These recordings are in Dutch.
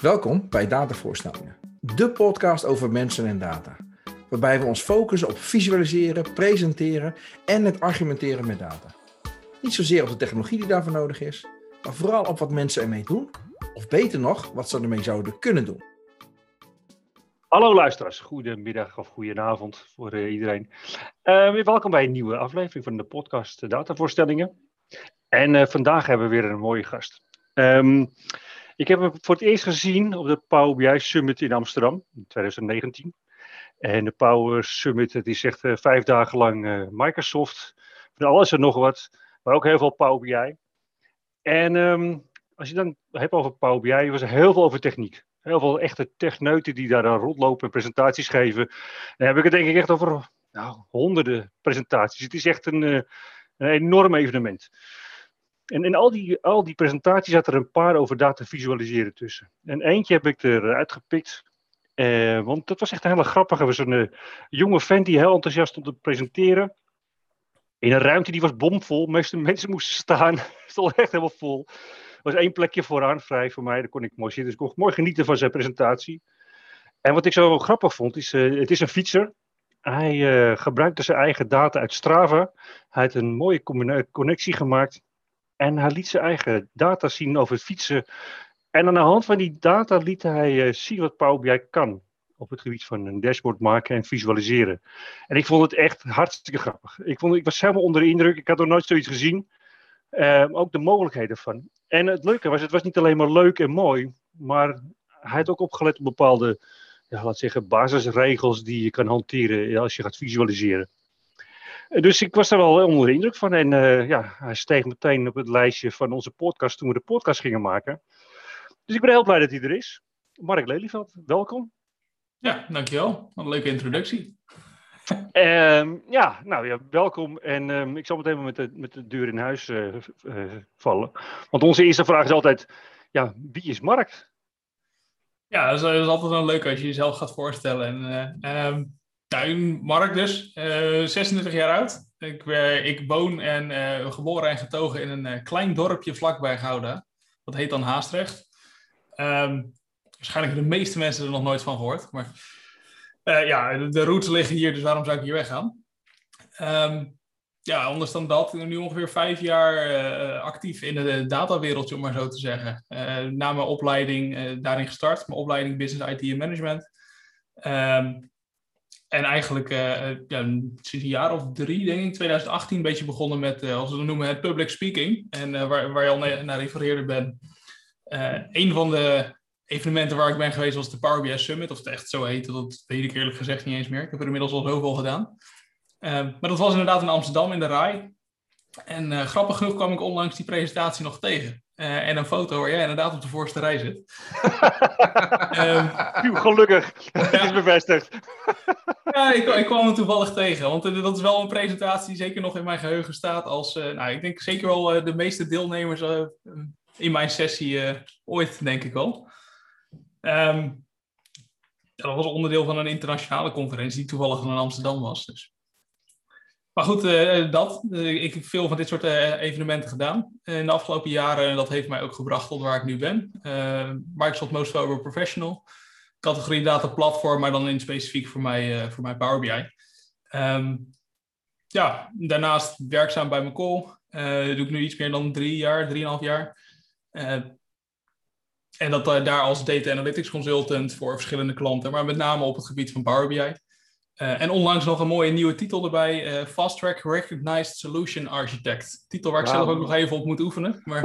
Welkom bij Datavoorstellingen, de podcast over mensen en data. Waarbij we ons focussen op visualiseren, presenteren en het argumenteren met data. Niet zozeer op de technologie die daarvoor nodig is, maar vooral op wat mensen ermee doen, of beter nog, wat ze ermee zouden kunnen doen. Hallo luisteraars, goedemiddag of goedenavond voor uh, iedereen. Weer welkom bij een nieuwe aflevering van de podcast Datavoorstellingen. En uh, vandaag hebben we weer een mooie gast. Um, ik heb hem voor het eerst gezien op de Power BI Summit in Amsterdam in 2019. En de Power Summit, het is echt vijf dagen lang Microsoft, van alles en nog wat, maar ook heel veel Power BI. En um, als je dan hebt over Power BI, was er heel veel over techniek. Heel veel echte techneuten die daar dan rondlopen en presentaties geven. Dan heb ik het denk ik echt over nou, honderden presentaties. Het is echt een, een enorm evenement. En in al die, al die presentaties zat er een paar over data visualiseren tussen. En eentje heb ik eruit gepikt. Eh, want dat was echt een hele grappige. was een uh, jonge vent die heel enthousiast stond te presenteren. In een ruimte die was bomvol. De meeste mensen moesten staan. Het stond echt helemaal vol. Er was één plekje vooraan vrij voor mij. Daar kon ik mooi zitten. Dus ik kon mooi genieten van zijn presentatie. En wat ik zo grappig vond, is: uh, het is een fietser. Hij gebruikte zijn eigen data uit Strava. Hij had een mooie connectie gemaakt. En hij liet zijn eigen data zien over fietsen. En aan de hand van die data liet hij uh, zien wat Power BI kan. Op het gebied van een dashboard maken en visualiseren. En ik vond het echt hartstikke grappig. Ik, vond, ik was helemaal onder de indruk. Ik had nog nooit zoiets gezien. Uh, ook de mogelijkheden van. En het leuke was, het was niet alleen maar leuk en mooi. Maar hij had ook opgelet op bepaalde, ja, laat zeggen, basisregels die je kan hanteren als je gaat visualiseren. Dus ik was daar wel onder de indruk van. En uh, ja, hij steeg meteen op het lijstje van onze podcast toen we de podcast gingen maken. Dus ik ben heel blij dat hij er is. Mark Lelyveld, welkom. Ja, dankjewel. Wat een leuke introductie. Um, ja, nou ja, welkom. En um, ik zal meteen met de, met de deur in huis uh, uh, vallen. Want onze eerste vraag is altijd, ja, wie is Mark? Ja, dat is, dat is altijd wel leuk als je jezelf gaat voorstellen. En, um, Mark dus, uh, 26 jaar oud. Ik, uh, ik woon en uh, geboren en getogen in een klein dorpje vlakbij Gouda. Dat heet dan Haastrecht. Um, waarschijnlijk de meeste mensen er nog nooit van gehoord. Maar ja, de, routes liggen hier, dus waarom zou ik hier weggaan? Um, ja, anders dan dat, nu ongeveer vijf jaar actief in de datawereld, om maar zo te zeggen. na mijn opleiding daarin gestart, mijn opleiding Business IT en Management. Um, en eigenlijk uh, ja, sinds een jaar of drie, denk ik, 2018, een beetje begonnen met, uh, als we het noemen, het public speaking. En waar, waar je al naar, refereerde ben. een van de evenementen waar ik ben geweest was de Power BI Summit. Of het echt zo heet, dat weet ik eerlijk gezegd niet eens meer. Ik heb er inmiddels al zoveel gedaan. maar dat was inderdaad in Amsterdam in de RAI. En grappig genoeg kwam ik onlangs die presentatie nog tegen. Uh, en een foto waar jij inderdaad op de voorste rij zit. um, Gelukkig, het ja. is bevestigd. ja, ik, ik, kwam hem toevallig tegen. Want uh, dat is wel een presentatie die zeker nog in mijn geheugen staat. Als, uh, nou, ik denk zeker wel de meeste deelnemers in mijn sessie ooit, denk ik wel. Um, dat was onderdeel van een internationale conferentie die toevallig in Amsterdam was. Dus. Maar goed, uh, dat. Uh, ik heb veel van dit soort uh, evenementen gedaan in de afgelopen jaren. En dat heeft mij ook gebracht tot waar ik nu ben. Microsoft Most Valuable Professional. Categorie data platform, maar dan in specifiek voor mij, voor mij Power BI. Um, ja, daarnaast werkzaam bij McCall. doe ik nu iets meer dan drie jaar, drieënhalf jaar. en dat daar als data analytics consultant voor verschillende klanten. Maar met name op het gebied van Power BI. Uh, en onlangs nog een mooie nieuwe titel erbij: uh, Fast Track Recognized Solution Architect. Titel waar ik wow. zelf ook nog even op moet oefenen. Maar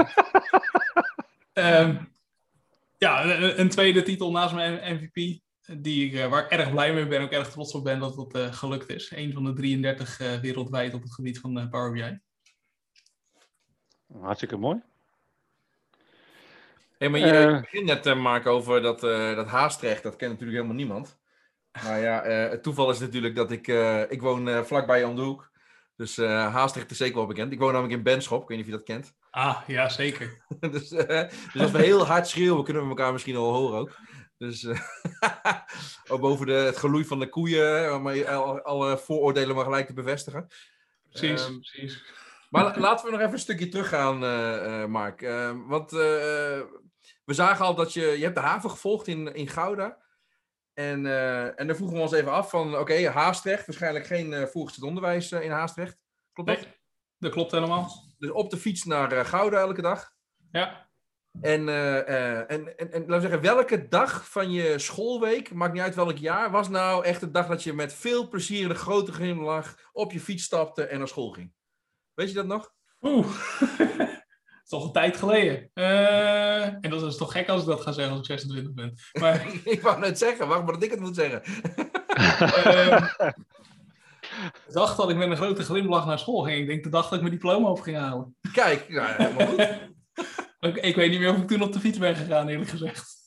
um, ja, een, een, tweede titel naast mijn MVP, die ik, uh, waar ik erg blij mee ben en ook erg trots op ben dat dat gelukt is. Een van de 33 wereldwijd op het gebied van Power BI. Hartstikke mooi. Hey, maar je begint net te maken over dat, dat haastrecht, dat kent natuurlijk helemaal niemand. Nou ja, uh, het toeval is natuurlijk dat ik, uh, ik woon uh, vlakbij om de hoek. Dus Haastrecht is zeker wel bekend. Ik woon namelijk in Benschop, ik weet niet of je dat kent. Ah, ja, zeker. dus, dus als we heel hard schreeuwen, kunnen we elkaar misschien al horen ook. Dus ook boven de, het geloei van de koeien, om alle, alle vooroordelen maar gelijk te bevestigen. Precies, um, precies. Maar laten we nog even een stukje teruggaan, uh, uh, Mark. Uh, want we zagen al dat je, je hebt de haven gevolgd in, in Gouda. En, uh, en dan vroegen we ons even af van, oké, Haastrecht, waarschijnlijk geen uh, voorgezet onderwijs uh, in Haastrecht. Klopt dat? Nee, dat klopt helemaal. Dus op de fiets naar Gouda elke dag. Ja. En, en, en, en, laten we zeggen, welke dag van je schoolweek, maakt niet uit welk jaar, was nou echt de dag dat je met veel plezier de grote glimlach op je fiets stapte en naar school ging? Weet je dat nog? Oeh, toch een tijd geleden. Uh, en dat is toch gek als ik dat ga zeggen als ik 26 ben. Maar... ik wou net zeggen, wacht maar dat ik het moet zeggen. uh, de dag dat ik met een grote glimlach naar school ging. Ik denk de dag dat ik mijn diploma op ging halen. Kijk, nou, helemaal goed. ik, ik weet niet meer of ik toen op de fiets ben gegaan, eerlijk gezegd.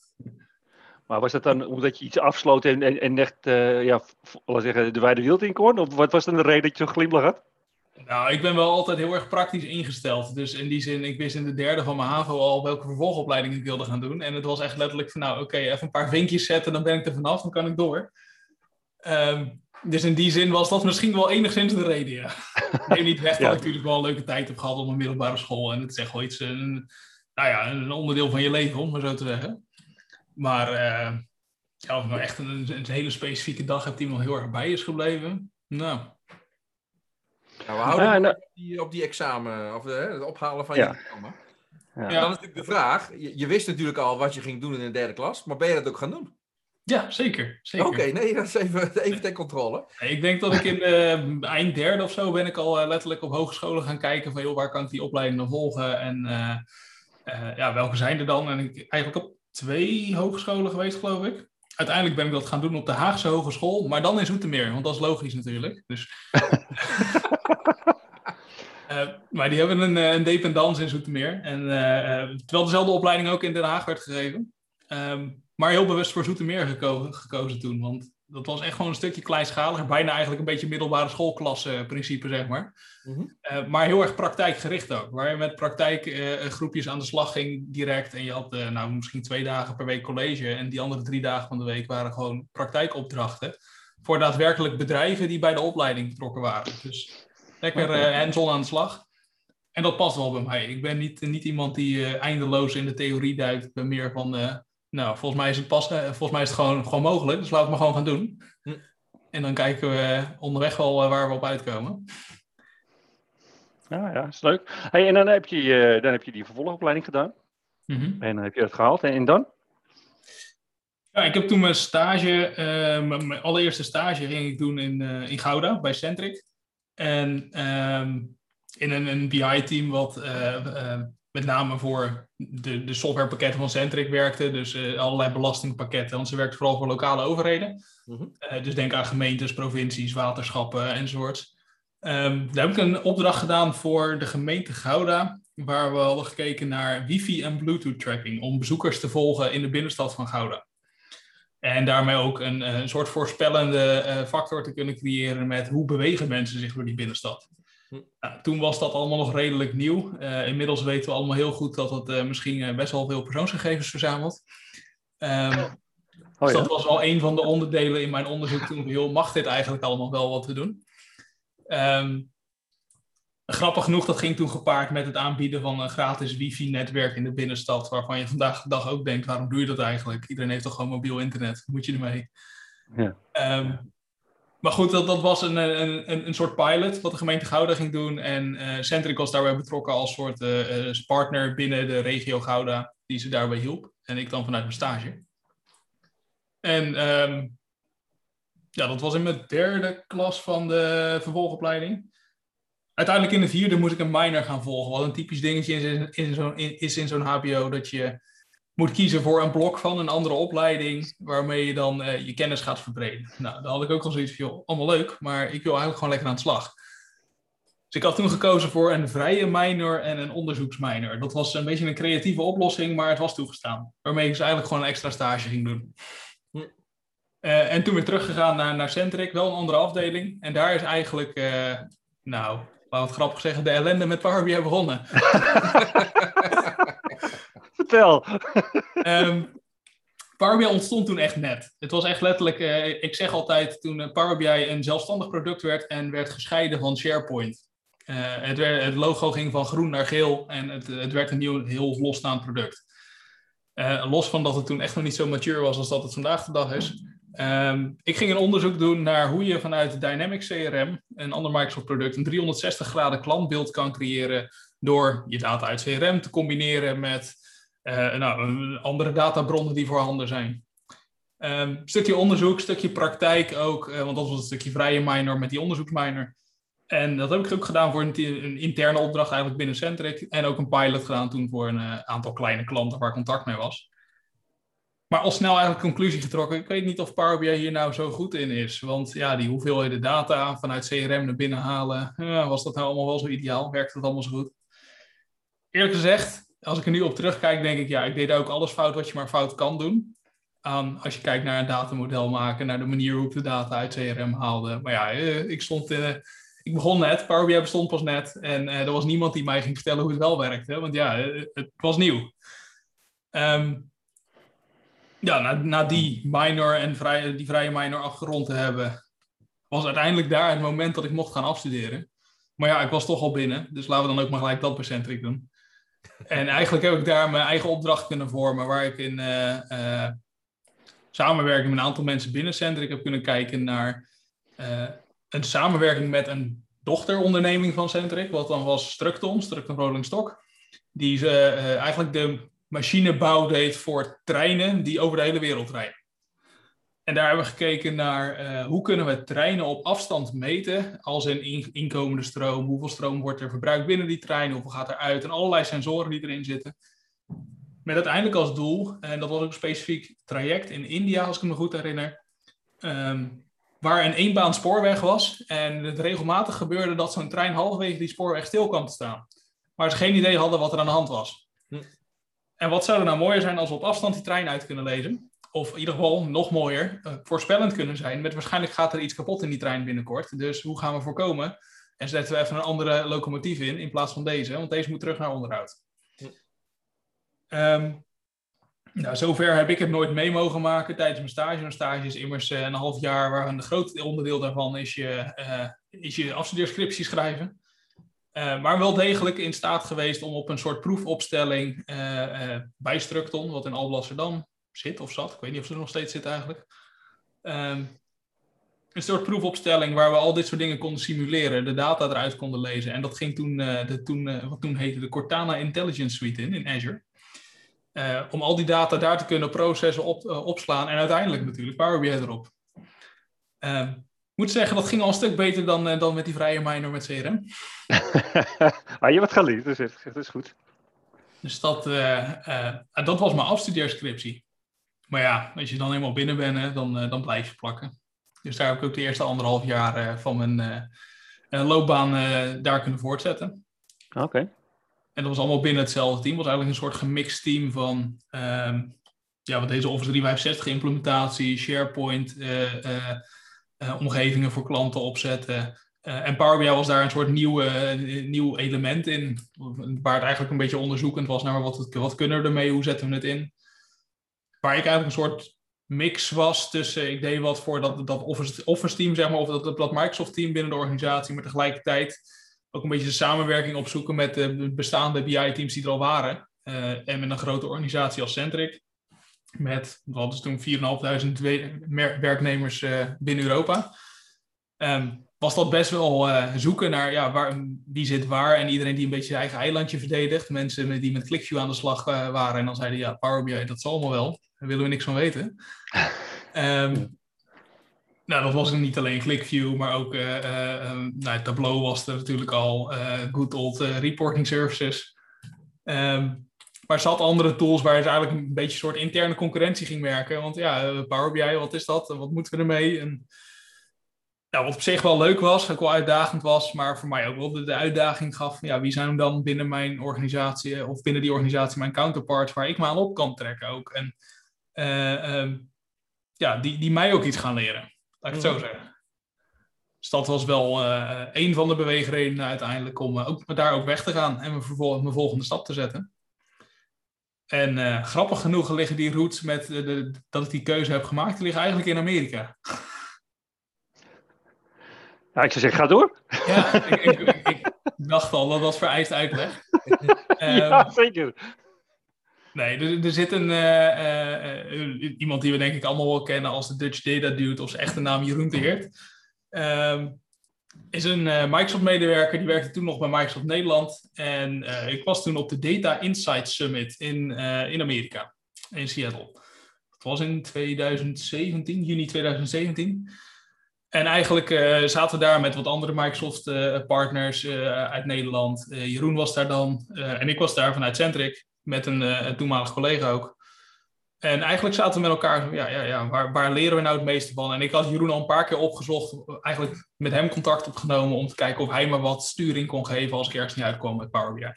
Maar was dat dan omdat je iets afsloot en, en, en echt, uh, ja, laten zeggen, de wijde wereld in kon? Of wat was dan de reden dat je zo'n glimlach had? Nou, ik ben wel altijd heel erg praktisch ingesteld. Dus in die zin, ik wist in de derde van mijn HAVO al welke vervolgopleiding ik wilde gaan doen. En het was echt letterlijk van, nou oké, even een paar vinkjes zetten, dan ben ik er vanaf, dan kan ik door. Um, dus in die zin was dat misschien wel enigszins de reden, ja. Neem niet weg dat ik natuurlijk wel een leuke tijd heb gehad op een middelbare school. En het is echt wel iets, een, nou ja, een onderdeel van je leven, om maar zo te zeggen. Maar uh, ja, of nou echt een, een hele specifieke dag hebt die me heel erg bij is gebleven. Nou, nou, we houden ja, nou, op, die, op die examen, of de, het ophalen van ja. je examen. Ja. Dan is natuurlijk de vraag, je, je, wist natuurlijk al wat je ging doen in de derde klas, maar ben je dat ook gaan doen? Ja, zeker. zeker. Oké, nee, dat is even, even ten controle. Ik denk dat ik in de eind derde of zo ben ik al uh, letterlijk op hogescholen gaan kijken van joh, waar kan ik die opleiding dan volgen en uh, uh, ja, welke zijn er dan? En ik eigenlijk op twee hogescholen geweest, geloof ik. Uiteindelijk ben ik dat gaan doen op de Haagse Hogeschool, maar dan in Zoetermeer, want dat is logisch natuurlijk. Dus... Uh, maar die hebben een, een dependance in Zoetermeer. En, uh, terwijl dezelfde opleiding ook in Den Haag werd gegeven. Um, maar heel bewust voor Zoetermeer geko gekozen toen. Want dat was echt gewoon een stukje kleinschaliger. Bijna eigenlijk een beetje middelbare schoolklasse principe, zeg maar. Mm -hmm. uh, maar heel erg praktijkgericht ook. Waar je met praktijkgroepjes aan de slag ging direct. En je had nou, misschien twee dagen per week college. En die andere drie dagen van de week waren gewoon praktijkopdrachten. Voor daadwerkelijk bedrijven die bij de opleiding betrokken waren. Dus Lekker uh, hands-on aan de slag. En dat past wel bij mij. Ik ben niet, niet iemand die uh, eindeloos in de theorie duikt. Ik ben meer van, uh, nou, volgens mij is het, pas, volgens mij is het gewoon, gewoon mogelijk. Dus laten we het maar gewoon gaan doen. Hm. En dan kijken we onderweg wel waar we op uitkomen. Ja, ja, is leuk. Hey, en dan heb, je, dan heb je die vervolgopleiding gedaan. Mm -hmm. En dan heb je dat gehaald. En, en dan? Ja, ik heb toen mijn stage, mijn allereerste stage ging ik doen in, in Gouda bij Centric. En um, in een, een BI-team wat uh, uh, met name voor de, de softwarepakketten van Centric werkte. Dus uh, allerlei belastingpakketten. Want ze werkt vooral voor lokale overheden. Mm -hmm. dus denk aan gemeentes, provincies, waterschappen enzovoorts. Um, daar heb ik een opdracht gedaan voor de gemeente Gouda. Waar we hadden gekeken naar wifi en bluetooth tracking. Om bezoekers te volgen in de binnenstad van Gouda. En daarmee ook een, eh, een soort voorspellende uh, factor te kunnen creëren met hoe bewegen mensen zich door die binnenstad. Hm. Nou, toen was dat allemaal nog redelijk nieuw. Uh, inmiddels weten we allemaal heel goed dat het uh, misschien best wel veel persoonsgegevens verzamelt. Um, oh, dus dat was al een van de onderdelen in mijn onderzoek toen. Joh, mag dit eigenlijk allemaal wel wat te doen? Um, Grappig genoeg, dat ging toen gepaard met het aanbieden van een gratis wifi-netwerk in de binnenstad, waarvan je vandaag de dag ook denkt, waarom doe je dat eigenlijk? Iedereen heeft toch gewoon mobiel internet, moet je ermee? Ja. Um, maar goed, dat, dat was een, een, een soort pilot wat de gemeente Gouda ging doen. En uh, Centric was daarbij betrokken als soort uh, partner binnen de regio Gouda, die ze daarbij hielp. En ik dan vanuit mijn stage. En um, ja, dat was in mijn derde klas van de vervolgopleiding uiteindelijk in de vierde moest ik een minor gaan volgen. Wat een typisch dingetje is in, zo'n, is in zo'n HBO. Dat je moet kiezen voor een blok van een andere opleiding. Waarmee je dan uh, je kennis gaat verbreden. Nou, dan had ik ook al zoiets van, joh, allemaal leuk. Maar ik wil eigenlijk gewoon lekker aan de slag. Dus ik had toen gekozen voor een vrije minor en een onderzoeksminor. Dat was een beetje een creatieve oplossing, maar het was toegestaan. Waarmee ik dus eigenlijk gewoon een extra stage ging doen. Uh, en toen weer teruggegaan naar, naar Centric, wel een andere afdeling. En daar is eigenlijk, uh, nou, we het grappig zeggen, de ellende met Power BI begonnen. Vertel. um, Power BI ontstond toen echt net. Het was echt letterlijk, uh, ik zeg altijd, toen eh, Power BI een zelfstandig product werd en werd gescheiden van SharePoint. Uh, het, werd, het, logo ging van groen naar geel en het, het werd een nieuw, heel losstaand product. los van dat het toen echt nog niet zo mature was als dat het vandaag de dag is. Ehm, ik ging een onderzoek doen naar hoe je vanuit Dynamics CRM, een ander Microsoft product, een 360 graden klantbeeld kan creëren door je data uit CRM te combineren met nou, andere databronnen die voorhanden zijn. Um, stukje onderzoek, stukje praktijk ook, uh, want dat was een stukje vrije minor met die onderzoeksminor. En dat heb ik ook gedaan voor een, interne opdracht eigenlijk binnen Centric. En ook een pilot gedaan toen voor een uh, aantal kleine klanten waar contact mee was. Maar al snel eigenlijk conclusie getrokken. Ik weet niet of Power BI hier nou zo goed in is. Want ja, die hoeveelheden data vanuit CRM naar binnen halen. Uh, was dat nou allemaal wel zo ideaal? Werkt het allemaal zo goed? Eerlijk gezegd, als ik er nu op terugkijk, denk ik ja, ik deed ook alles fout wat je maar fout kan doen aan als je kijkt naar een datamodel maken, naar de manier hoe ik de data uit CRM haalde. Maar ja, eh, ik stond, uh, ik begon net, Power BI bestond pas net en er was niemand die mij ging vertellen hoe het wel werkte, want ja, het was nieuw. Um, ja, na, die minor en vrij, die vrije minor afgerond te hebben, was uiteindelijk daar het moment dat ik mocht gaan afstuderen. Maar ja, ik was toch al binnen, dus laten we dan ook maar gelijk dat per centric doen. En eigenlijk heb ik daar mijn eigen opdracht kunnen vormen, waar ik in samenwerking met een aantal mensen binnen Centric heb kunnen kijken naar uh, een samenwerking met een dochteronderneming van Centric, wat dan was Structon, Structon Rolling Stock. Die ze eigenlijk de machinebouw deed voor treinen die over de hele wereld rijden. En daar hebben we gekeken naar uh, hoe kunnen we treinen op afstand meten, als in inkomende stroom, hoeveel stroom wordt er verbruikt binnen die trein, hoeveel gaat er uit en allerlei sensoren die erin zitten. Met uiteindelijk als doel, en dat was ook een specifiek traject in India, als ik me goed herinner, um, waar een eenbaan spoorweg was. En het regelmatig gebeurde dat zo'n trein halverwege die spoorweg stil kwam te staan. Maar ze geen idee hadden wat er aan de hand was. Hm. En wat zou er nou mooier zijn als we op afstand die trein uit kunnen lezen? Of in ieder geval nog mooier, uh, voorspellend kunnen zijn. Met waarschijnlijk gaat er iets kapot in die trein binnenkort. Dus hoe gaan we voorkomen? En zetten we even een andere locomotief in in plaats van deze, want deze moet terug naar onderhoud. Um, nou, zover heb ik het nooit mee mogen maken tijdens mijn stage. Een stage is immers uh, een half jaar, waar een groot onderdeel daarvan is je, uh, is je afstudeerscriptie schrijven. Uh, maar wel degelijk in staat geweest om op een soort proefopstelling bij Structon, wat in Alblasserdam zit of zat, ik weet niet of ze er nog steeds zit eigenlijk. Um, een soort proefopstelling waar we al dit soort dingen konden simuleren, de data eruit konden lezen. En dat ging toen, toen wat toen heette de Cortana Intelligence Suite in, in Azure. Om al die data daar te kunnen processen, op, opslaan en uiteindelijk natuurlijk Power BI erop. Ik moet zeggen, dat ging al een stuk beter dan, dan met die vrije minor met CRM. ah, je wat geleerd, dus dat is goed. Dus dat, dat was mijn afstudeerscriptie. Maar ja, als je dan eenmaal binnen bent, dan, dan blijf je plakken. Dus daar heb ik ook de eerste anderhalf jaar van mijn loopbaan daar kunnen voortzetten. Oké. En dat was allemaal binnen hetzelfde team. Het was eigenlijk een soort gemixt team van um, ja, wat deze Office 365 implementatie, SharePoint, omgevingen voor klanten opzetten. en Power BI was daar een soort nieuwe, nieuw element in, waar het eigenlijk een beetje onderzoekend was naar wat, wat kunnen we ermee, hoe zetten we het in. Waar ik eigenlijk een soort mix was tussen, ik deed wat voor dat, dat Office, Office team, zeg maar, of dat, dat Microsoft team binnen de organisatie, maar tegelijkertijd ook een beetje de samenwerking opzoeken met de bestaande BI-teams die er al waren. En met een grote organisatie als Centric. Met, wat is toen, 4.500 werknemers uh, binnen Europa. Um, was dat best wel uh, zoeken naar ja, waar, wie zit waar. En iedereen die een beetje zijn eigen eilandje verdedigt. Mensen die met ClickView aan de slag waren. En dan zeiden ja, Power BI, dat zal allemaal wel. Daar willen we niks van weten. Um, Nou, dat was niet alleen ClickView, maar ook uh, nou, Tableau was er natuurlijk al, good old reporting services. Um, maar ze had andere tools waar ze eigenlijk een beetje een soort interne concurrentie ging werken. Want ja, Power BI, wat is dat? Wat moeten we ermee? En, nou, wat op zich wel leuk was, ook wel uitdagend was, maar voor mij ook wel de, de uitdaging gaf. Ja, wie zijn dan binnen mijn organisatie of binnen die organisatie mijn counterparts waar ik me aan op kan trekken ook? En um, ja, die, die mij ook iets gaan leren. Laat ik het zo zeggen. Dus dat was wel uh, een van de beweegredenen uiteindelijk om ook, daar ook weg te gaan en mijn, mijn volgende stap te zetten. En uh, grappig genoeg liggen die roots met de, de, dat ik die keuze heb gemaakt, die liggen eigenlijk in Amerika. Ja, ik zou zeggen, ga door. Ja, ik, ik, ik, dacht al dat dat vereist uitleg. ja, ehm, zeker. Nee, er, er zit een, uh, uh, iemand die we denk ik allemaal wel kennen als de Dutch Data Dude, of zijn echte naam Jeroen de Heert. Uh, is een Microsoft-medewerker, die werkte toen nog bij Microsoft Nederland. En ik was toen op de Data Insight Summit in, in Amerika, in Seattle. Dat was in 2017, juni 2017. En eigenlijk zaten we daar met wat andere Microsoft-partners uit Nederland. Jeroen was daar dan en ik was daar vanuit Centric met een, een toenmalig collega ook. En eigenlijk zaten we met elkaar, ja, ja, ja waar, waar leren we nou het meeste van? En ik had Jeroen al een paar keer opgezocht, eigenlijk met hem contact opgenomen om te kijken of hij me wat sturing kon geven als ik ergens niet uitkwam met Power BI.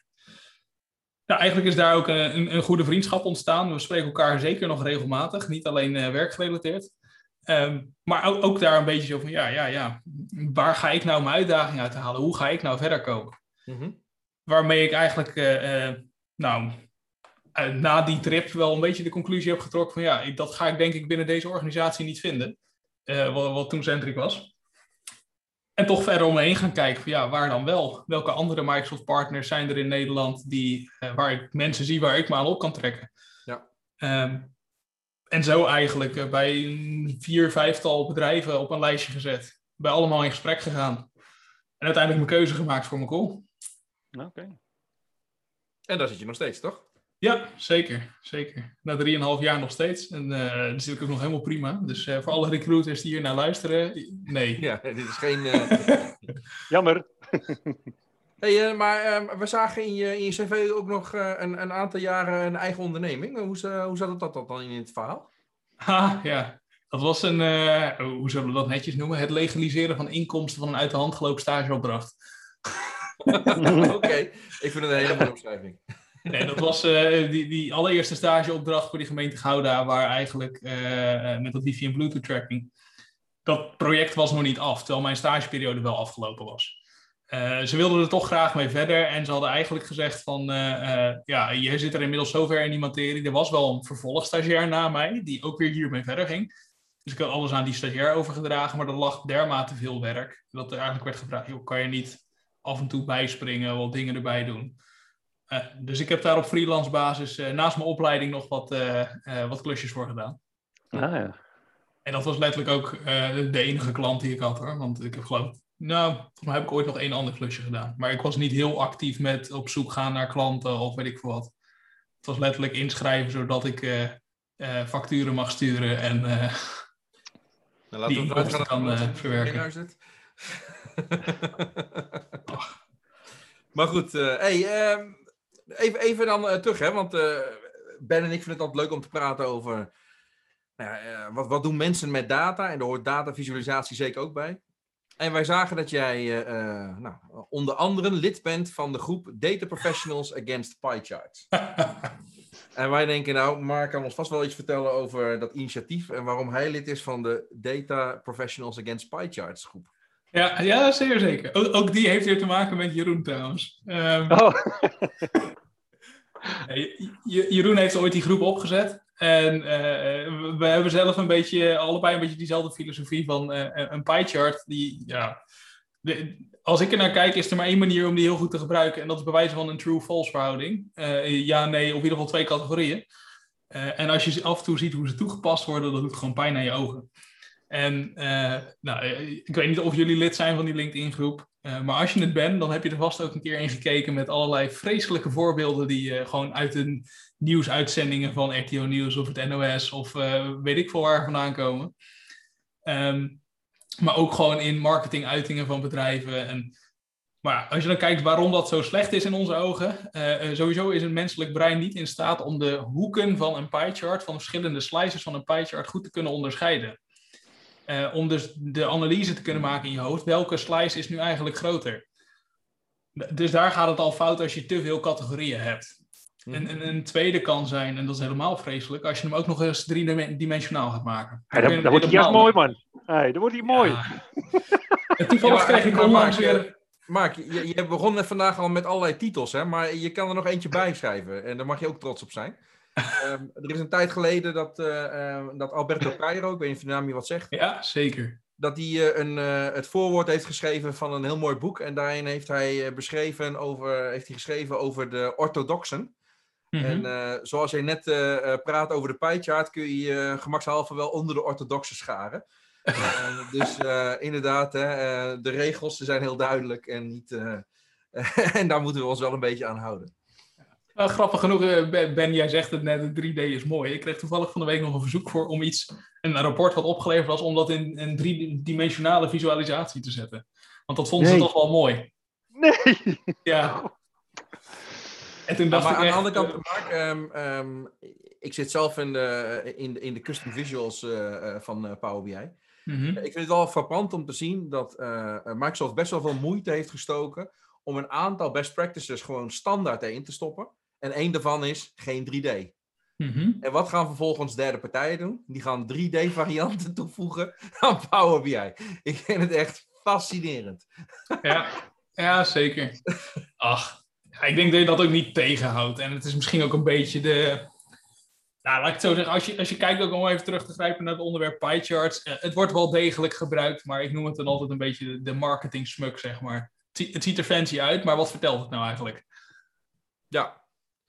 Nou, eigenlijk is daar ook een, een, een, goede vriendschap ontstaan. We spreken elkaar zeker nog regelmatig, niet alleen uh, werkgerelateerd. Um, maar ook, ook, daar een beetje zo van, ja, ja, ja, waar ga ik nou mijn uitdaging uit halen? Hoe ga ik nou verder komen? Mm Waarmee ik eigenlijk, uh, uh, nou, na die trip wel een beetje de conclusie heb getrokken van ja, dat ga ik denk ik binnen deze organisatie niet vinden. Uh, wat, wat, toen Centric was. En toch verder omheen gaan kijken van ja, waar dan wel? Welke andere Microsoft partners zijn er in Nederland die, uh, waar ik mensen zie waar ik me aan op kan trekken? Ja. Um, en zo eigenlijk bij een vier, vijftal bedrijven op een lijstje gezet. Bij allemaal in gesprek gegaan. En uiteindelijk mijn keuze gemaakt voor mijn call. Oké. En daar zit je nog steeds, toch? Ja, zeker. zeker. Na drieënhalf jaar nog steeds. En uh, dat zit ook nog helemaal prima. Dus uh, voor alle recruiters die hier naar luisteren, nee. Ja, dit is geen... Uh... Jammer. hey, maar ehm, we zagen in je, in je cv ook nog een, een, aantal jaren een eigen onderneming. Hoe, hoe zat dat, dat dan in het verhaal? Ha, ja. Dat was een, hoe zullen we dat netjes noemen? Het legaliseren van inkomsten van een uit de hand gelopen stageopdracht. Oké, ik vind het een hele mooie omschrijving. Nee, dat was uh, die, die allereerste stageopdracht voor die gemeente Gouda, waar eigenlijk uh, met dat wifi en bluetooth tracking, dat project was nog niet af, terwijl mijn stageperiode wel afgelopen was. Uh, ze wilden er toch graag mee verder en ze hadden eigenlijk gezegd van, ja, je zit er inmiddels zover in die materie. Er was wel een vervolgstagiair na mij, die ook weer hiermee verder ging. Dus ik had alles aan die stagiair overgedragen, maar er lag dermate veel werk, dat er eigenlijk werd gevraagd, joh, kan je niet af en toe bijspringen, wat dingen erbij doen. Uh, dus ik heb daar op freelance basis uh, naast mijn opleiding nog wat, uh, wat klusjes voor gedaan. Ah, ja. En dat was letterlijk ook de enige klant die ik had hoor. Want ik heb geloof nou, volgens mij heb ik ooit nog één ander klusje gedaan. Maar ik was niet heel actief met op zoek gaan naar klanten of weet ik veel wat. Het was letterlijk inschrijven zodat ik facturen mag sturen en nou, die inkomsten kan verwerken. maar goed, hey, ehm, even, even dan uh, terug, hè, want uh, Ben en ik vinden het altijd leuk om te praten over nou ja, uh, wat, wat doen mensen met data. En daar hoort datavisualisatie zeker ook bij. En wij zagen dat jij nou, onder andere lid bent van de groep Data Professionals Against Pie Charts. en wij denken, nou, Mark kan ons vast wel iets vertellen over dat initiatief en waarom hij lid is van de Data Professionals Against Pie Charts groep. Ja, ja zeer zeker. Ook, ook die heeft weer te maken met Jeroen trouwens. Um, oh. Jeroen heeft ooit die groep opgezet. En uh, we hebben zelf een beetje, allebei een beetje diezelfde filosofie van uh, een pie chart. Die, ja, als ik er naar kijk, is er maar één manier om die heel goed te gebruiken. En dat is bewijzen van een true-false verhouding. Uh, ja, nee, of in ieder geval twee categorieën. en als je af en toe ziet hoe ze toegepast worden, dat doet gewoon pijn aan je ogen. En nou, ik weet niet of jullie lid zijn van die LinkedIn-groep. Uh, maar als je het bent, dan heb je er vast ook een keer in gekeken met allerlei vreselijke voorbeelden die gewoon uit de nieuwsuitzendingen van RTO Nieuws of het NOS of weet ik veel waar vandaan komen. Um, maar ook gewoon in marketinguitingen van bedrijven. En, maar als je dan kijkt waarom dat zo slecht is in onze ogen, sowieso is een menselijk brein niet in staat om de hoeken van een pie chart, van verschillende slices van een pie chart goed te kunnen onderscheiden. Uh, om dus de analyse te kunnen maken in je hoofd. Welke slice is nu eigenlijk groter? Dus daar gaat het al fout als je te veel categorieën hebt. Mhm. En, en, een tweede kan zijn, en dat is helemaal vreselijk, als je hem ook nog eens driedimensionaal gaat maken. Hey, dan, dan wordt hij juist mooi, man. Hey, dan wordt hij mooi. Ja. en toevallig kreeg ik onlangs weer... Mark, je, je begon vandaag al met allerlei titels, hè? maar je kan er nog eentje bij schrijven. En daar mag je ook trots op zijn. Ehm, er is een tijd geleden dat, uh, dat Alberto Cairo, ik weet niet of de naam je wat zegt. Ja, zeker. Dat hij uh, een, het voorwoord heeft geschreven van een heel mooi boek. En daarin heeft hij beschreven over, heeft hij geschreven over de orthodoxen. Mhm. En eh, zoals jij net eh, eh, praat over de pijchart, kun je je gemakshalve wel onder de orthodoxe scharen. Eh, dus eh, inderdaad, hè, eh, de regels zijn heel duidelijk en, niet, eh, en daar moeten we ons wel een beetje aan houden. Nou, grappig genoeg, eh, Ben, jij zegt het net, de 3D is mooi. Ik kreeg toevallig van de week nog een verzoek voor om iets, een rapport wat opgeleverd was, om dat in een driedimensionale visualisatie te zetten. Want dat vonden ze toch wel mooi. Nee! Ja. En toen dacht maar ik aan de andere kant, eh, Mark, ehm, ehm, ik zit zelf in de, in de, in de custom visuals eh, eh, van eh, Power BI. mhm. Ik vind het wel frappant om te zien dat eh, Microsoft best wel veel moeite heeft gestoken om een aantal best practices gewoon standaard erin te stoppen. En één daarvan is geen 3D. Mhm. En wat gaan vervolgens derde partijen doen? Die gaan 3D-varianten toevoegen aan Power BI. Ik vind het echt fascinerend. Ja, ja, zeker. Ach, ik denk dat je dat ook niet tegenhoudt. En het is misschien ook een beetje de. Nou, laat ik het zo zeggen. Als je, als je kijkt, ook om even terug te grijpen naar het onderwerp pie charts. eh, het wordt wel degelijk gebruikt, maar ik noem het dan altijd een beetje de, de marketing smuk, zeg maar. Het ziet er fancy uit, maar wat vertelt het nou eigenlijk? Ja,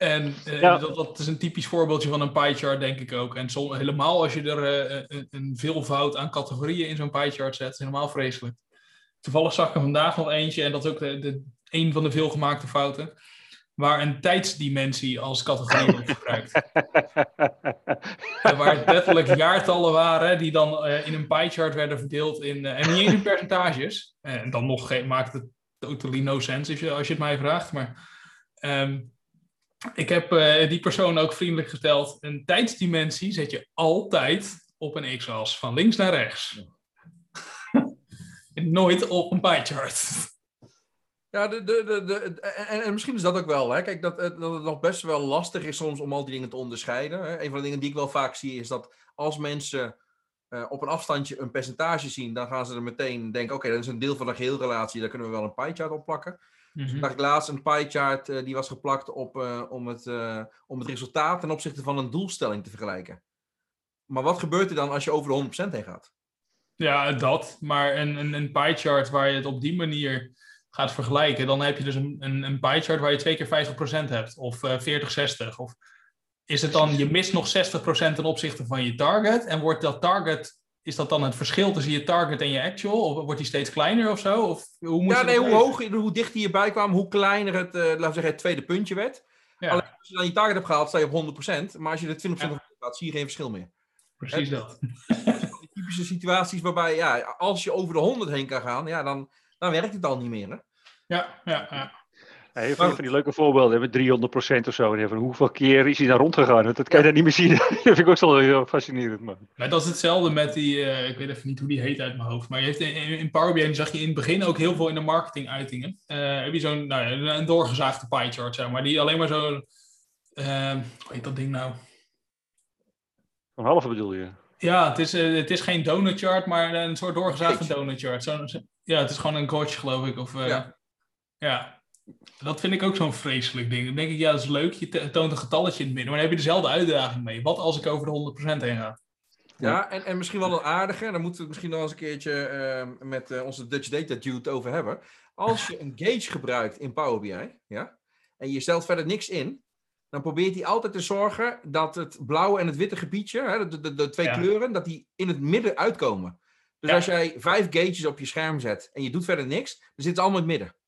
En eh, Ja. dat, dat is een typisch voorbeeldje van een pie chart, denk ik ook. En som, helemaal als je er eh, een, een veelvoud aan categorieën in zo'n pie chart zet, is helemaal vreselijk. Toevallig zag ik er vandaag nog eentje, en dat is ook de, de, een van de veelgemaakte fouten, waar een tijdsdimensie als categorie wordt gebruikt. En waar het letterlijk jaartallen waren die dan eh, in een pie chart werden verdeeld in, eh, en niet eens in percentages. En dan nog maakt het totally no sense als je, als je het mij vraagt. Maar ehm, ik heb eh, die persoon ook vriendelijk gesteld. Een tijdsdimensie zet je altijd op een x-as, van links naar rechts. En Nooit op een pie chart. Ja, de, de, de, de, en, en misschien is dat ook wel. Hè? Kijk, dat, het- dat het nog best wel lastig is soms om al die dingen te onderscheiden. Hè? Een van de dingen die ik wel vaak zie is dat als mensen eh, op een afstandje een percentage zien, dan gaan ze er meteen denken: oké, dat is een deel van de geheelrelatie, daar kunnen we wel een pie chart op plakken. Ik zag laatst een pie chart eh, die was geplakt op, eh, om, het, eh, om het resultaat ten opzichte van een doelstelling te vergelijken. Maar wat gebeurt er dan als je over de 100% heen gaat? Ja, dat. Maar een, een, een pie chart waar je het op die manier gaat vergelijken, dan heb je dus een, een, een pie chart waar je twee keer 50% hebt. Of eh 40-60. Of is het dan, je mist nog 60% ten opzichte van je target. En wordt dat target, is dat dan het verschil tussen je target en je actual? Of wordt die steeds kleiner of zo? Of hoe moet Ja, nee, hoe, hoger, hoe dichter je bij kwam, hoe kleiner het, eh, laten we zeggen, het tweede puntje werd. Ja, Alleen als je dan je target hebt gehaald, sta je op 100%. Maar als je er 20% Ja. gaat, zie je geen verschil meer. precies dat. Die typische situaties waarbij, ja, als je over de 100 heen kan gaan, ja, dan, dan werkt het al niet meer. Hè? Ja, ja, ja. Heel veel van die leuke voorbeelden met 300% of zo. En van hoeveel keer is hij daar rondgegaan? Dat kan je daar niet meer zien. dat vind ik ook zo heel fascinerend. Man. Maar dat is hetzelfde met die, eh, ik weet even niet hoe die heet uit mijn hoofd, maar je heeft in, in Power BI zag je in het begin ook heel veel in de marketinguitingen. Eh heb je zo'n, nou ja, een- doorgezaagde pie chart, zeg maar, die alleen maar zo'n, eh, hoe heet dat ding nou? Een halve bedoel je? Ja, het is, eh, het is geen donut chart, maar een soort doorgezaagde Gauge. donut chart. Zo, zo- ja, het is gewoon een gauge, geloof ik. Of, eh, Ja. ja. Dat vind ik ook zo'n vreselijk ding. Dan denk ik, ja, dat is leuk. Je toont een getalletje in het midden, maar dan heb je dezelfde uitdaging mee. Wat als ik over de 100% heen ga? Ja, en, en misschien wel een aardige, daar moeten we het misschien nog eens een keertje eh, met eh, onze Dutch Data Dude over hebben. Als je een gauge gebruikt in Power BI, ja, en je stelt verder niks in, dan probeert hij altijd te zorgen dat het blauwe en het witte gebiedje, hè, de, de, de twee Ja. kleuren, dat die in het midden uitkomen. Dus Ja. als jij vijf gauges op je scherm zet en je doet verder niks, dan zitten ze allemaal in het midden.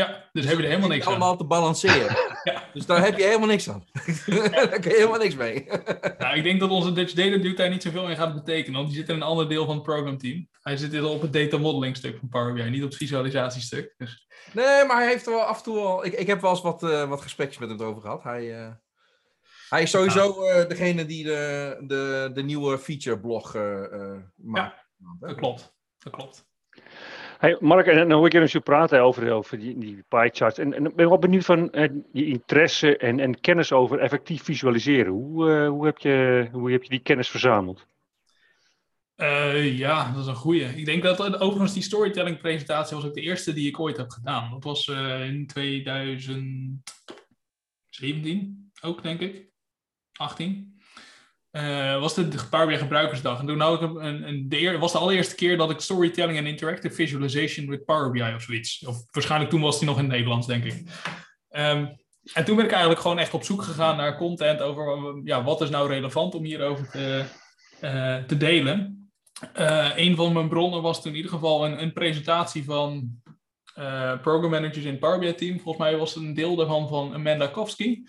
Ja, dus heb je er helemaal niks aan. allemaal te balanceren. Ja. Dus daar heb je helemaal niks aan. daar kun je helemaal niks mee. Nou, ik denk dat onze Dutch Data Dude daar niet zoveel in gaat betekenen, want die zit in een ander deel van het programteam. Hij zit op het data modeling stuk van Power BI, niet op het visualisatiestuk. Dus, Nee, maar hij heeft er wel af en toe al. Ik, ik heb wel eens wat, eh, wat gesprekjes met hem erover gehad. Hij, eh, hij is sowieso eh, degene die de, de, de nieuwe feature blog maakt. dat klopt. Dat klopt. Hey, Mark, en dan hoor ik je praten over, over die, die pie charts. En, en ik ben wel benieuwd van eh, je interesse en, en kennis over effectief visualiseren. Hoe, eh, hoe, heb je, hoe heb je die kennis verzameld? Eh, ja, dat is een goeie. Ik denk dat overigens die storytelling presentatie was ook de eerste die ik ooit heb gedaan. Dat was in 2017 ook, denk ik. 18. Eh, was de Power BI gebruikersdag. En toen had ik een, een, de was de allereerste keer dat ik storytelling en interactive visualization with Power BI of zoiets. Of waarschijnlijk toen was die nog in het Nederlands, denk ik. Ehm, en toen ben ik eigenlijk gewoon echt op zoek gegaan naar content over ja, wat is nou relevant om hierover te, uh, te delen. Uh, een van mijn bronnen was toen in ieder geval een, een presentatie van program managers in het Power BI team. Volgens mij was het een deel daarvan van Amanda Kowski.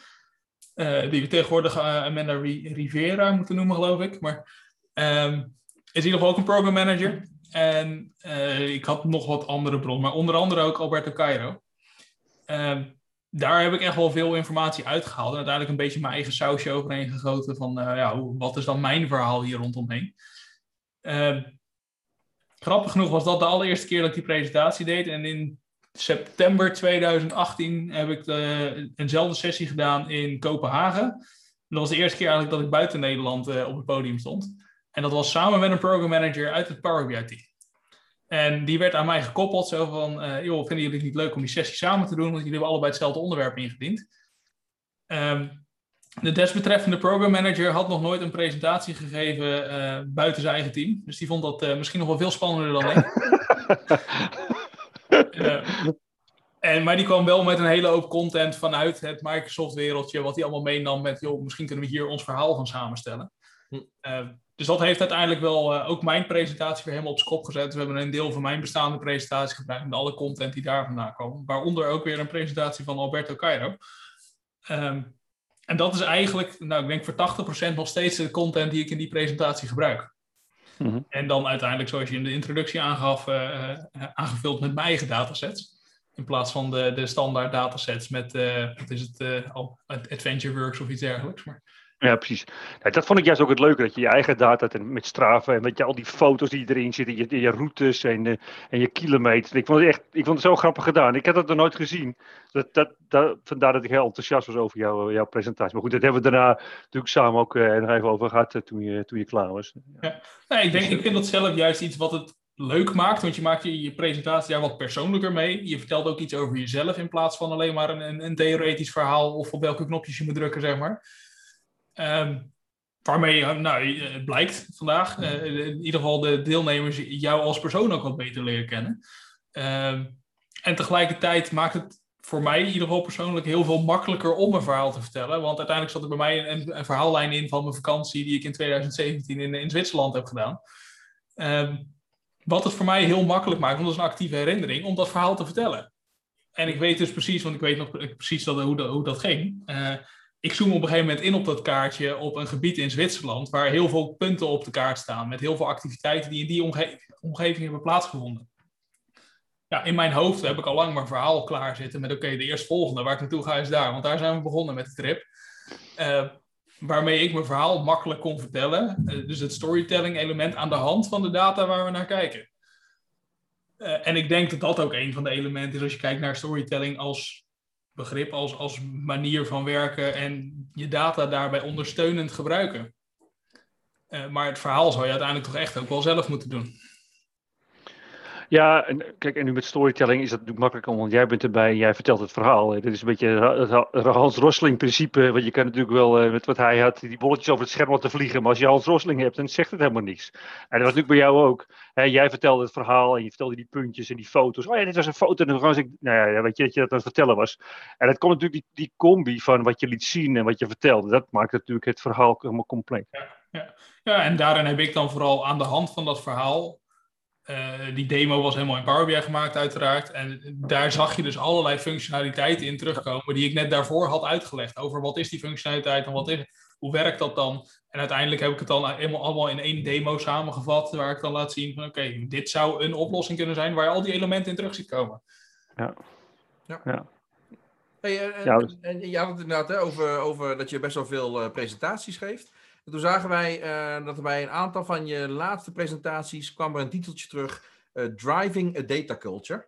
Die we tegenwoordig Amanda Rivera moeten noemen, geloof ik. Maar um, is in ieder geval ook een program manager. En ik had nog wat andere bronnen, maar onder andere ook Alberto Cairo. Ehm, daar heb ik echt wel veel informatie uitgehaald. En uiteindelijk een beetje mijn eigen sausje overheen gegoten. Van ja, wat is dan mijn verhaal hier rondomheen? Uh, grappig genoeg was dat de allereerste keer dat ik die presentatie deed. En in september 2018 heb ik de, eenzelfde sessie gedaan in Kopenhagen. dat was de eerste keer eigenlijk dat ik buiten Nederland uh, op het podium stond. En dat was samen met een program manager uit het Power BI team. En die werd aan mij gekoppeld, zo van, uh, joh, vinden jullie het niet leuk om die sessie samen te doen? Want jullie hebben allebei hetzelfde onderwerp ingediend. Um, de desbetreffende program manager had nog nooit een presentatie gegeven buiten zijn eigen team. Dus die vond dat misschien nog wel veel spannender dan ik. en, maar die kwam wel met een hele hoop content vanuit het Microsoft-wereldje, wat hij allemaal meenam met, joh, misschien kunnen we hier ons verhaal van samenstellen. Hm. Dus dat heeft uiteindelijk wel uh, ook mijn presentatie weer helemaal op zijn kop gezet. We hebben een deel van mijn bestaande presentatie gebruikt met alle content die daar vandaan komen. Waaronder ook weer een presentatie van Alberto Cairo. Um, en dat is eigenlijk, nou ik denk voor 80% nog steeds de content die ik in die presentatie gebruik. -hmm. En dan uiteindelijk, zoals je in de introductie aangaf, uh, aangevuld met mijn eigen datasets. In plaats van de, de standaard datasets met, wat is het, Adventure Works of iets dergelijks. Maar ja, precies. Dat vond ik juist ook het leuke, dat je je eigen data met straven en met je, al die foto's die erin zitten, je, je routes en, uh, en je kilometers. Ik vond het echt, ik vond het zo grappig gedaan. Ik had dat nog nooit gezien. Dat, dat, dat, vandaar dat ik heel enthousiast was over jou, jouw presentatie. Maar goed, dat hebben we daarna natuurlijk samen ook uh, nog even over gehad uh, toen, je, toen je klaar was. Ja. Nee, ik, denk, ik vind dat zelf juist iets wat het leuk maakt, want je maakt je, je presentatie daar wat persoonlijker mee. Je vertelt ook iets over jezelf in plaats van alleen maar een, een, een theoretisch verhaal of op welke knopjes je moet drukken, zeg maar. Um, waarmee nou, het blijkt vandaag, uh, in ieder geval de deelnemers jou als persoon ook wat beter leren kennen. Um, en tegelijkertijd maakt het voor mij in ieder geval persoonlijk heel veel makkelijker om een verhaal te vertellen. Want uiteindelijk zat er bij mij een, een verhaallijn in van mijn vakantie die ik in 2017 in, in Zwitserland heb gedaan. Um, wat het voor mij heel makkelijk maakt, want dat is een actieve herinnering, om dat verhaal te vertellen. En ik weet dus precies, want ik weet nog precies dat, hoe, dat, hoe dat ging. Ik zoom op een gegeven moment in op dat kaartje op een gebied in Zwitserland waar heel veel punten op de kaart staan met heel veel activiteiten die in die omge omgeving hebben plaatsgevonden. Ja, in mijn hoofd heb ik al lang mijn verhaal klaar zitten met oké, okay, de eerstvolgende waar ik naartoe ga is daar, want daar zijn we begonnen met de trip. Uh, waarmee ik mijn verhaal makkelijk kon vertellen. Uh, dus het storytelling element aan de hand van de data waar we naar kijken. Uh, en ik denk dat dat ook een van de elementen is als je kijkt naar storytelling als begrip als, als manier van werken en je data daarbij ondersteunend gebruiken. Uh, maar het verhaal zou je uiteindelijk toch echt ook wel zelf moeten doen. Ja, en kijk, en nu met storytelling is dat natuurlijk makkelijk, want jij bent erbij en jij vertelt het verhaal. Dit is een beetje het Hans Rosling principe, want je kan natuurlijk wel uh, met wat hij had, die bolletjes over het scherm laten vliegen, maar als je Hans Rosling hebt, dan zegt het helemaal niks. En dat was natuurlijk bij jou ook. Jij vertelde het verhaal en je vertelde die puntjes en die foto's. Oh ja, dit was een foto. En dan was ik, nou ja, weet je, dat je dat aan het vertellen was. En dat komt natuurlijk die, die combi van wat je liet zien en wat je vertelde. Dat maakt natuurlijk het verhaal helemaal compleet. Ja, ja. ja, en daarin heb ik dan vooral aan de hand van dat verhaal uh, die demo was helemaal in Power BI gemaakt, uiteraard. En daar zag je dus allerlei functionaliteiten in terugkomen die ik net daarvoor had uitgelegd. Over wat is die functionaliteit en wat is, hoe werkt dat dan? En uiteindelijk heb ik het dan helemaal allemaal in één demo samengevat, waar ik dan laat zien van oké, dit zou een oplossing kunnen zijn waar je al die elementen in terug ziet komen. Ja. Ja. ja. Hey, en, ja, dus... en, je had het inderdaad hè, over, over dat je best wel veel uh, presentaties geeft. En toen zagen wij uh, dat er bij een aantal van je laatste presentaties kwam er een titeltje terug: uh, Driving a Data Culture.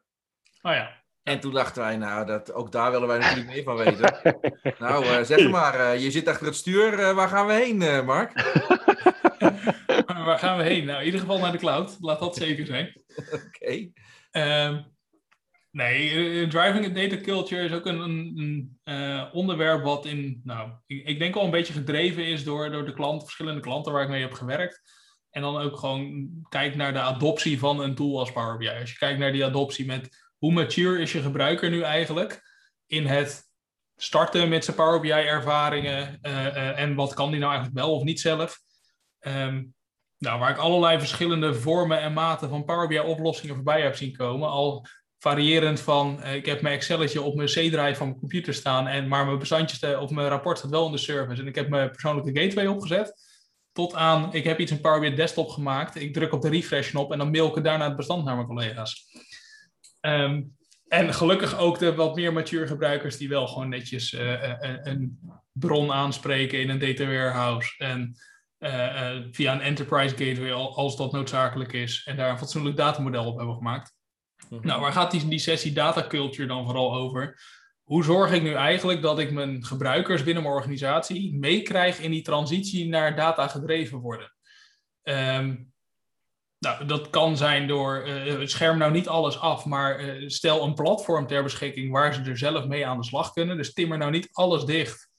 Oh ja. En toen dachten wij, nou, dat, ook daar willen wij natuurlijk meer van weten. nou, uh, zeg maar, je zit achter het stuur. waar gaan we heen, Mark? waar gaan we heen? Nou, in ieder geval naar de cloud. Laat dat zeker zijn. Oké. Okay. Ehm, Nee, uh, driving a data culture is ook een, een uh, onderwerp wat in, nou, ik, ik, denk al een beetje gedreven is door, door de klanten, verschillende klanten waar ik mee heb gewerkt. En dan ook gewoon kijk naar de adoptie van een tool als Power BI. Als je kijkt naar die adoptie met hoe mature is je gebruiker nu eigenlijk in het starten met zijn Power BI ervaringen en wat kan die nou eigenlijk wel of niet zelf. Ehm, nou, waar ik allerlei verschillende vormen en maten van Power BI oplossingen voorbij heb zien komen. Al variërend van, ik heb mijn Excelletje op mijn C-drive van mijn computer staan, en, maar mijn bestandjes of mijn rapport staat wel in de service en ik heb mijn persoonlijke gateway opgezet. Tot aan, ik heb iets in Power BI desktop gemaakt, ik druk op de refresh knop en dan mail ik daarna het bestand naar mijn collega's. Ehm, en gelukkig ook de wat meer mature gebruikers die wel gewoon netjes uh, een bron aanspreken in een data warehouse. En via een enterprise gateway als dat noodzakelijk is. En daar een fatsoenlijk datamodel op hebben gemaakt. Mhm. Nou, waar gaat die, die sessie data culture dan vooral over? Hoe zorg ik nu eigenlijk dat ik mijn gebruikers binnen mijn organisatie meekrijg in die transitie naar data gedreven worden? Um, nou, dat kan zijn door, uh, scherm nou niet alles af, maar uh, stel een platform ter beschikking waar ze er zelf mee aan de slag kunnen. Dus timmer nou niet alles dicht,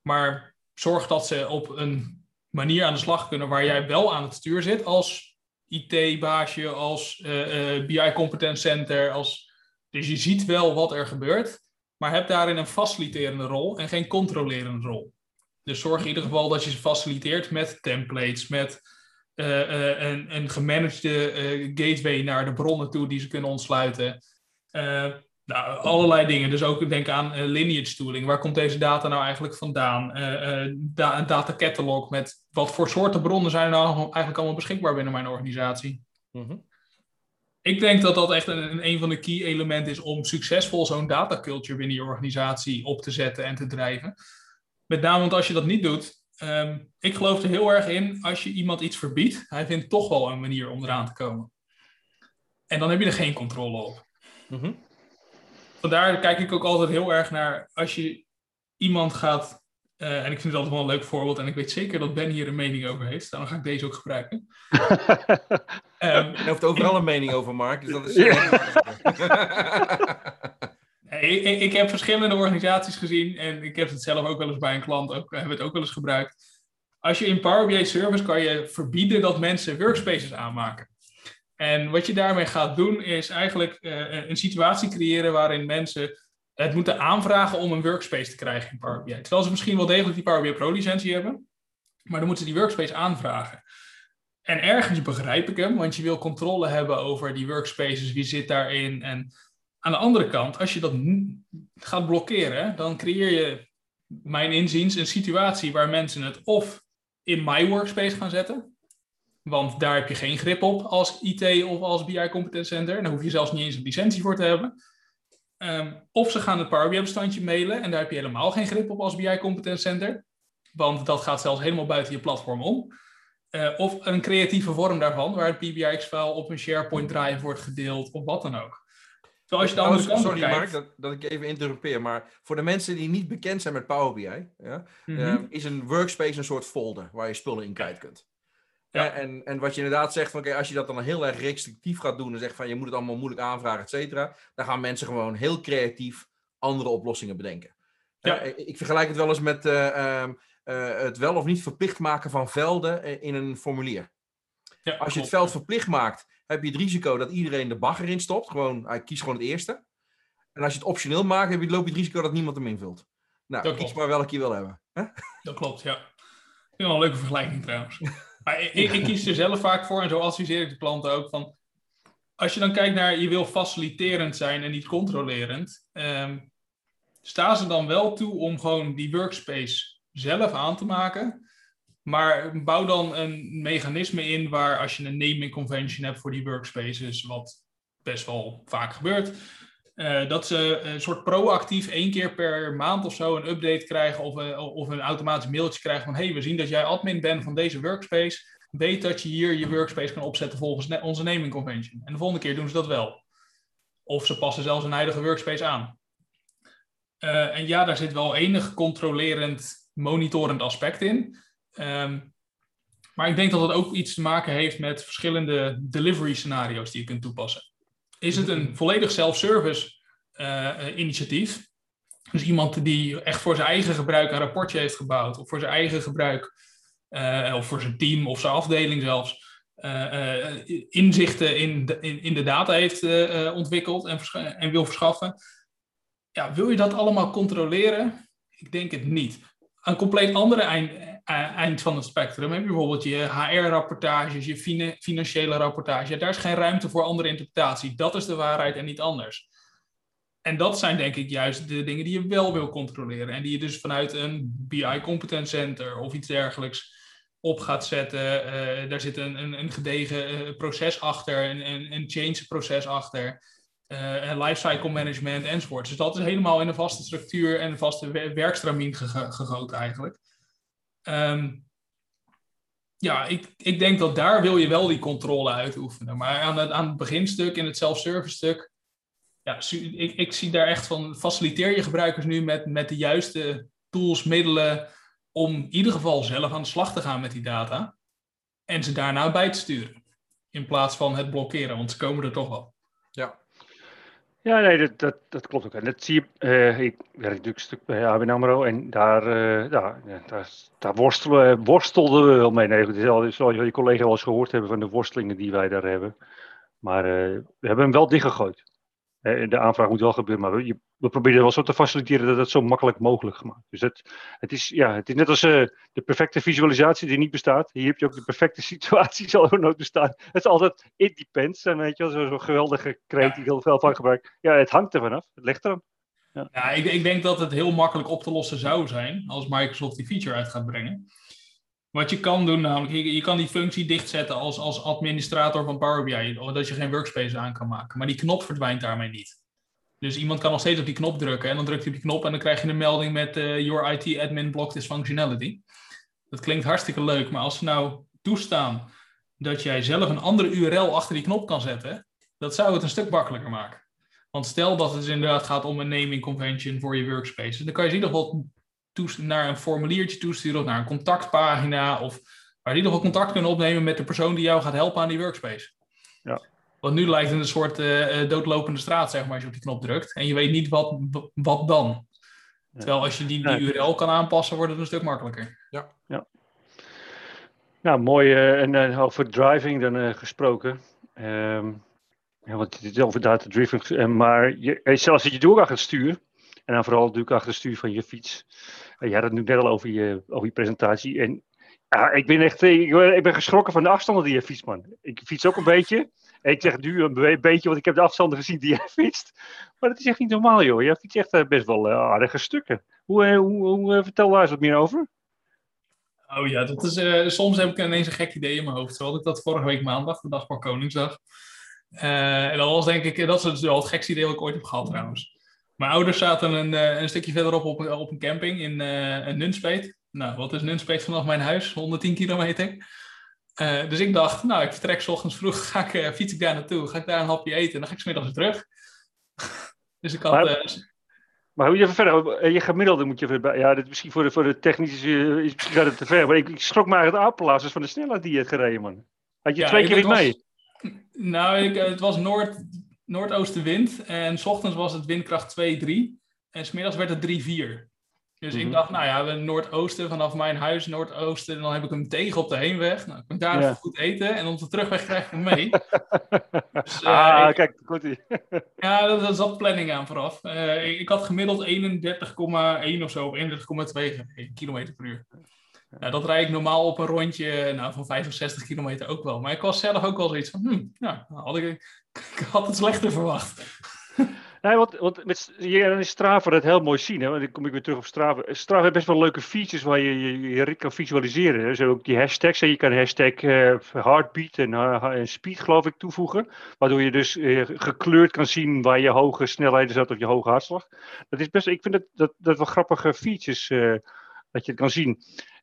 maar zorg dat ze op een manier aan de slag kunnen waar jij wel aan het stuur zit als IT-baasje, als BI Competence Center. Als... Dus je ziet wel wat er gebeurt, maar heb daarin een faciliterende rol en geen controlerende rol. Dus zorg in ieder geval dat je ze faciliteert met templates, met uh, een, een gateway naar de bronnen toe die ze kunnen ontsluiten. Nou, allerlei dingen. Dus ook denk aan lineage tooling. Waar komt deze data nou eigenlijk vandaan? Da een data catalog met wat voor soorten bronnen zijn er nou eigenlijk allemaal beschikbaar binnen mijn organisatie. Mm Ik denk dat dat echt een, een van de key elementen is om succesvol zo'n data culture binnen je organisatie op te zetten en te drijven. Met name want als je dat niet doet, Ehm, ik geloof er heel erg in, als je iemand iets verbiedt, hij vindt toch wel een manier om eraan te komen. En dan heb je er geen controle op. Mhm. Vandaar kijk ik ook altijd heel erg naar, als je iemand gaat, uh, en ik vind het altijd wel een leuk voorbeeld, en ik weet zeker dat Ben hier een mening over heeft, dan ga ik deze ook gebruiken. um, je hoeft overal een mening over, Mark, dus dat is... Ik, ik, heb verschillende organisaties gezien en ik heb het zelf ook wel eens bij een klant, ook, hebben het ook wel eens gebruikt. Als je in Power BI Service kan je verbieden dat mensen workspaces aanmaken. En wat je daarmee gaat doen is eigenlijk uh, een situatie creëren waarin mensen het moeten aanvragen om een workspace te krijgen in Power BI. Terwijl ze misschien wel degelijk die Power BI Pro licentie hebben, maar dan moeten ze die workspace aanvragen. En ergens begrijp ik hem, want je wil controle hebben over die workspaces, wie zit daarin en aan de andere kant, als je dat gaat blokkeren, dan creëer je, mijn inziens, een situatie waar mensen het of in My Workspace gaan zetten. Want daar heb je geen grip op als IT of als BI Competence Center. Daar hoef je zelfs niet eens een licentie voor te hebben. Ehm, of ze gaan het Power BI bestandje mailen en daar heb je helemaal geen grip op als BI Competence Center. Want dat gaat zelfs helemaal buiten je platform om. Uh, of een creatieve vorm daarvan, waar het PBX-file op een SharePoint drive wordt gedeeld of wat dan ook. Zoals je de Sorry Mark, dat, dat ik even interrumpeer, maar voor de mensen die niet bekend zijn met Power BI, ja, mhm. ehm, is een workspace een soort folder waar je spullen in kwijt kunt. Ja. En, en wat je inderdaad zegt, van, oké, als je dat dan heel erg restrictief gaat doen en zegt van je moet het allemaal moeilijk aanvragen, et cetera, dan gaan mensen gewoon heel creatief andere oplossingen bedenken. Ja. ik vergelijk het wel eens met uh, uh, het wel of niet verplicht maken van velden eh, in een formulier. Ja, als je het veld verplicht maakt heb je het risico dat iedereen de bagger in stopt. Gewoon, hij kiest gewoon het eerste. En als je het optioneel maakt, heb je, loop je het risico dat niemand hem invult. Nou, dat kies maar welke je wil hebben. Dat klopt, ja. Vind wel een leuke vergelijking trouwens. Maar ik, kies er zelf vaak voor, en zo adviseer ik de klanten ook, van als je dan kijkt naar, je wil faciliterend zijn en niet controlerend, um, staan ze dan wel toe om gewoon die workspace zelf aan te maken, maar bouw dan een mechanisme in waar als je een naming convention hebt voor die workspaces, wat best wel vaak gebeurt, uh, dat ze een soort proactief één keer per maand of zo een update krijgen of een, of een automatisch mailtje krijgen van hey, we zien dat jij admin bent van deze workspace. Weet dat je hier je workspace kan opzetten volgens onze naming convention. En de volgende keer doen ze dat wel. Of ze passen zelfs een huidige workspace aan. Uh, en ja, daar zit wel enig controlerend, monitorend aspect in. Ehm, maar ik denk dat het ook iets te maken heeft met verschillende delivery scenario's die je kunt toepassen. Is het een volledig self-service uh, initiatief? Dus iemand die echt voor zijn eigen gebruik een rapportje heeft gebouwd, of voor zijn eigen gebruik, uh, of voor zijn team of zijn afdeling zelfs, inzichten in de, in, in, de data heeft ontwikkeld en, en wil verschaffen ja, wil je dat allemaal controleren? Ik denk het niet. Een compleet andere eind, eind van het spectrum heb je bijvoorbeeld je HR-rapportages, je financiële rapportage. Daar is geen ruimte voor andere interpretatie. Dat is de waarheid en niet anders. En dat zijn denk ik juist de dingen die je wel wil controleren. En die je dus vanuit een BI Competence Center of iets dergelijks op gaat zetten. Uh, daar zit een, een, een gedegen uh, proces achter, een, een, een change proces achter. Uh, lifecycle management enzovoort. Dus dat is helemaal in een vaste structuur en een vaste werkstramien gegoten eigenlijk. Um, ja, ik, ik denk dat daar wil je wel die controle uitoefenen. Maar aan het, aan het beginstuk, in het self-service stuk, ja, ik, ik zie daar echt van, faciliteer je gebruikers nu met, met de juiste tools, middelen, om in ieder geval zelf aan de slag te gaan met die data. En ze daarna bij te sturen. In plaats van het blokkeren, want ze komen er toch wel. Ja, ja, nee, dat, dat, dat klopt ook. En dat zie je, uh, ik werk natuurlijk een stuk bij ABN AMRO en daar, uh, ja, daar, daar worstelen, worstelden we wel mee. Nee, het zal je collega wel eens gehoord hebben van de worstelingen die wij daar hebben. Maar we hebben hem wel dichtgegooid. De aanvraag moet wel gebeuren, maar je we proberen wel zo te faciliteren dat het zo makkelijk mogelijk gemaakt. Dus het, het, is, ja, het is net als uh, de perfecte visualisatie die niet bestaat. Hier heb je ook de perfecte situatie, zal er nooit bestaan. Het is altijd it depends. En weet je wel, zo'n geweldige kreet die heel veel van gebruik. Ja, het hangt er vanaf. Het ligt. Ja, ja ik, ik denk dat het heel makkelijk op te lossen zou zijn als Microsoft die feature uit gaat brengen. Wat je kan doen, namelijk, je, je, kan die functie dichtzetten als, als administrator van Power BI, dat je geen workspace aan kan maken. Maar die knop verdwijnt daarmee niet. Dus iemand kan nog steeds op die knop drukken en dan drukt hij op die knop en dan krijg je een melding met uh, Your IT admin blocked this functionality. Dat klinkt hartstikke leuk, maar als ze nou toestaan dat jij zelf een andere URL achter die knop kan zetten, dat zou het een stuk makkelijker maken. Want stel dat het inderdaad gaat om een naming convention voor je workspace, dan kan je in ieder geval naar een formuliertje toesturen of naar een contactpagina of waar je in ieder geval contact kunnen opnemen met de persoon die jou gaat helpen aan die workspace. Ja. Want nu lijkt het een soort uh, doodlopende straat, zeg maar, als je op die knop drukt. En je weet niet wat, wat dan. Terwijl als je die, die URL kan aanpassen, wordt het een stuk makkelijker. Ja. ja. Nou, mooi. Uh, en uh, over driving dan gesproken. Um, ja, want het is over data driven. maar je, zelfs zit je door achter het stuur. En dan vooral natuurlijk achter het stuur van je fiets. Je had het nu net al over je, over je presentatie. En ja, ik ben echt ik ben, ik ben geschrokken van de afstanden die je fietst, man. Ik fiets ook een beetje ik zeg nu een beetje, want ik heb de afstanden gezien die jij fietst. Maar dat is echt niet normaal, joh. Jij fietst echt eh, best wel uh, aardige stukken. Hoe, hoe, hoe vertel daar eens wat meer over. Oh ja, dat is, soms heb ik ineens een gek idee in mijn hoofd. Zo had ik dat vorige week maandag, de dag voor Koningsdag. en dat was denk ik, dat is het gekste idee dat ik ooit heb gehad trouwens. Mijn ouders zaten een, een stukje verderop op, op een camping in uh, Nunspeet. Nou, wat is Nunspeet vanaf mijn huis? 110 kilometer. Uh, dus ik dacht, nou, ik vertrek s ochtends vroeg, ga ik, uh, fiets ik daar naartoe, ga ik daar een hapje eten en dan ga ik smiddags weer terug. dus ik had... Maar, maar hoe je even verder, je gemiddelde moet je even, ja, dit misschien voor de, voor de technische, is misschien het te ver, maar ik, ik schrok maar het apenlazers van de snelheid die je hebt gereden, man. Had je ja, twee keer niet mee? Nou, ik, het was noord, noordoostenwind en s ochtends was het windkracht 2-3 en smiddags werd het 3-4. Dus ik mhm. dacht, nou ja, we Noordoosten vanaf mijn huis, Noordoosten. En dan heb ik hem tegen op de heenweg. Nou, ik kan daar even goed eten. En op de terugweg krijg ik hem mee. dus, uh, ah, kijk, goed Ja, dat, dat zat planning aan vooraf. Uh, ik, ik, had gemiddeld 31,1 of zo, 31,2 km per uur. Nou, dat rijd ik normaal op een rondje nou, van 65 kilometer ook wel. Maar ik was zelf ook wel zoiets van, hm, ja, had ik, ik had het slechter verwacht. Nee, want, want met, je in Strava dat heel mooi zien. Hè? Want dan kom ik weer terug op Strava. Strava heeft best wel leuke features waar je je, je kan visualiseren. Zo ook die hashtags. Hè? Je kan hashtag uh, heartbeat en, uh, speed geloof ik toevoegen. Waardoor je dus gekleurd kan zien waar je hoge snelheden zat of je hoge hartslag. Dat is best, ik vind dat, dat, dat wel grappige features dat je het kan zien.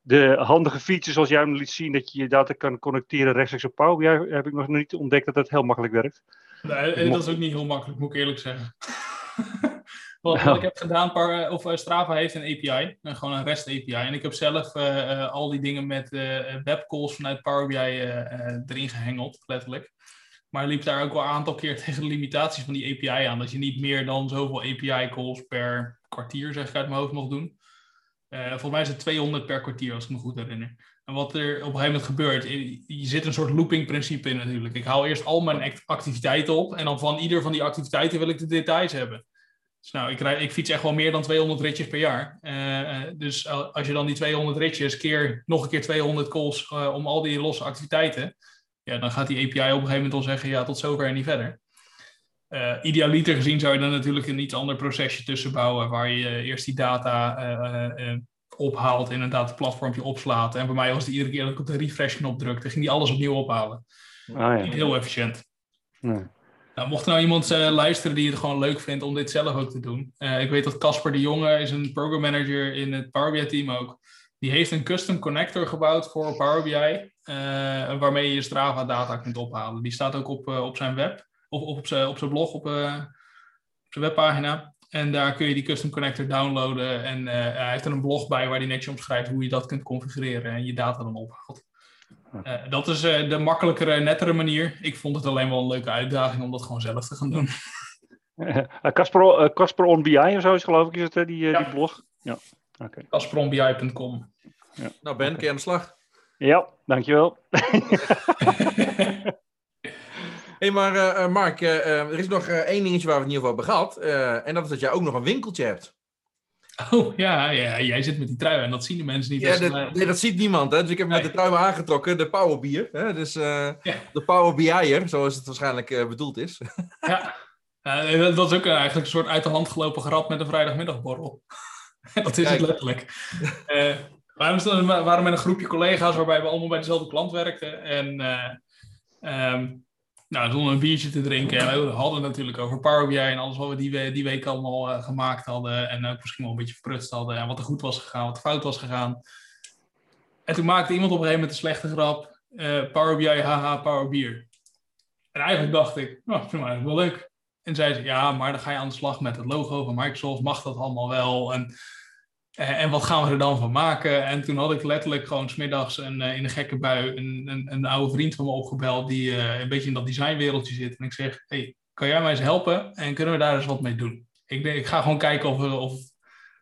De handige features zoals jij hem liet zien, dat je je data kan connecteren rechtstreeks op Power BI, heb ik nog niet ontdekt dat dat heel makkelijk werkt. Nee, dat is ook niet heel makkelijk, moet ik eerlijk zeggen. wat, wat, ik heb gedaan, par, of eh, Strava heeft een API, uh, gewoon een REST API. En ik heb zelf uh, al die dingen met webcalls vanuit Power BI erin gehengeld, letterlijk. Maar liep daar ook wel een aantal keer tegen de limitaties van die API aan. Dat je niet meer dan zoveel API-calls per kwartier, zeg ik uit mijn hoofd, mocht doen. Volgens mij is het 200 per kwartier, als ik me goed herinner. En wat er op een gegeven moment gebeurt, je zit een soort looping principe in natuurlijk. Ik haal eerst al mijn activiteiten op en dan van ieder van die activiteiten wil ik de details hebben. Dus nou, ik, rij, ik fiets echt wel meer dan 200 ritjes per jaar. dus als je dan die 200 ritjes keer nog een keer 200 calls om al die losse activiteiten, ja, dan gaat die API op een gegeven moment al zeggen, ja, tot zover en niet verder. Uh, idealiter gezien zou je dan natuurlijk een iets ander procesje tussen bouwen, waar je eerst die data uh, ophaalt, inderdaad het platformpje opslaat. En bij mij was het iedere keer dat ik op de refresh-knop drukte, ging die alles opnieuw ophalen. Ah, ja. Niet heel efficiënt. Nee. Nou, mocht er nou iemand luisteren die het gewoon leuk vindt om dit zelf ook te doen. ik weet dat Casper de Jonge is een program manager in het Power BI team ook. Die heeft een custom connector gebouwd voor Power BI, waarmee je Strava data kunt ophalen. Die staat ook op, op zijn web of, op zijn op zijn blog, op, uh, op zijn webpagina. En daar kun je die custom connector downloaden. En uh, hij heeft er een blog bij waar hij netjes omschrijft hoe je dat kunt configureren en je data dan ophaalt. Uh, dat is de makkelijkere, nettere manier. Ik vond het alleen wel een leuke uitdaging om dat gewoon zelf te gaan doen. Casper, Casper on BI of zo is geloof ik, is het, die, ja. die blog? Ja, oké. CasperonBI.com. Ja. Nou Ben, keer aan de slag. Ja, dankjewel. hey, maar uh, Mark, uh, er is nog één dingetje waar we het in ieder geval hebben gehad. en dat is dat jij ook nog een winkeltje hebt. Oh ja, ja, jij zit met die trui en dat zien de mensen niet. Ja, dat, nee, dat ziet niemand. Hè? Dus ik heb met de trui aangetrokken, de Powerbier. Hè? Dus ja. de Power zoals het waarschijnlijk bedoeld is. ja, dat is ook eigenlijk een soort uit de hand gelopen grap met een vrijdagmiddagborrel. dat is het letterlijk. we waren met een groepje collega's waarbij we allemaal bij dezelfde klant werkten. En um, nou, zonder een biertje te drinken. En we hadden natuurlijk over Power BI en alles wat we die, die week allemaal uh, gemaakt hadden. En ook misschien wel een beetje verprutst hadden. En wat er goed was gegaan, wat er fout was gegaan. En toen maakte iemand op een gegeven moment een slechte grap. Uh, Power BI, haha, Power Bier. En eigenlijk dacht ik, nou, vind ik wel leuk. En zei ze, ja, maar dan ga je aan de slag met het logo van Microsoft. Mag dat allemaal wel? En eh, en wat gaan we er dan van maken? En toen had ik letterlijk gewoon smiddags een, uh, in een gekke bui een, een, een, oude vriend van me opgebeld die uh, een beetje in dat designwereldje zit. En ik zeg, hey, kan jij mij eens helpen? En kunnen we daar eens wat mee doen? Ik, denk, ik ga gewoon kijken of, of,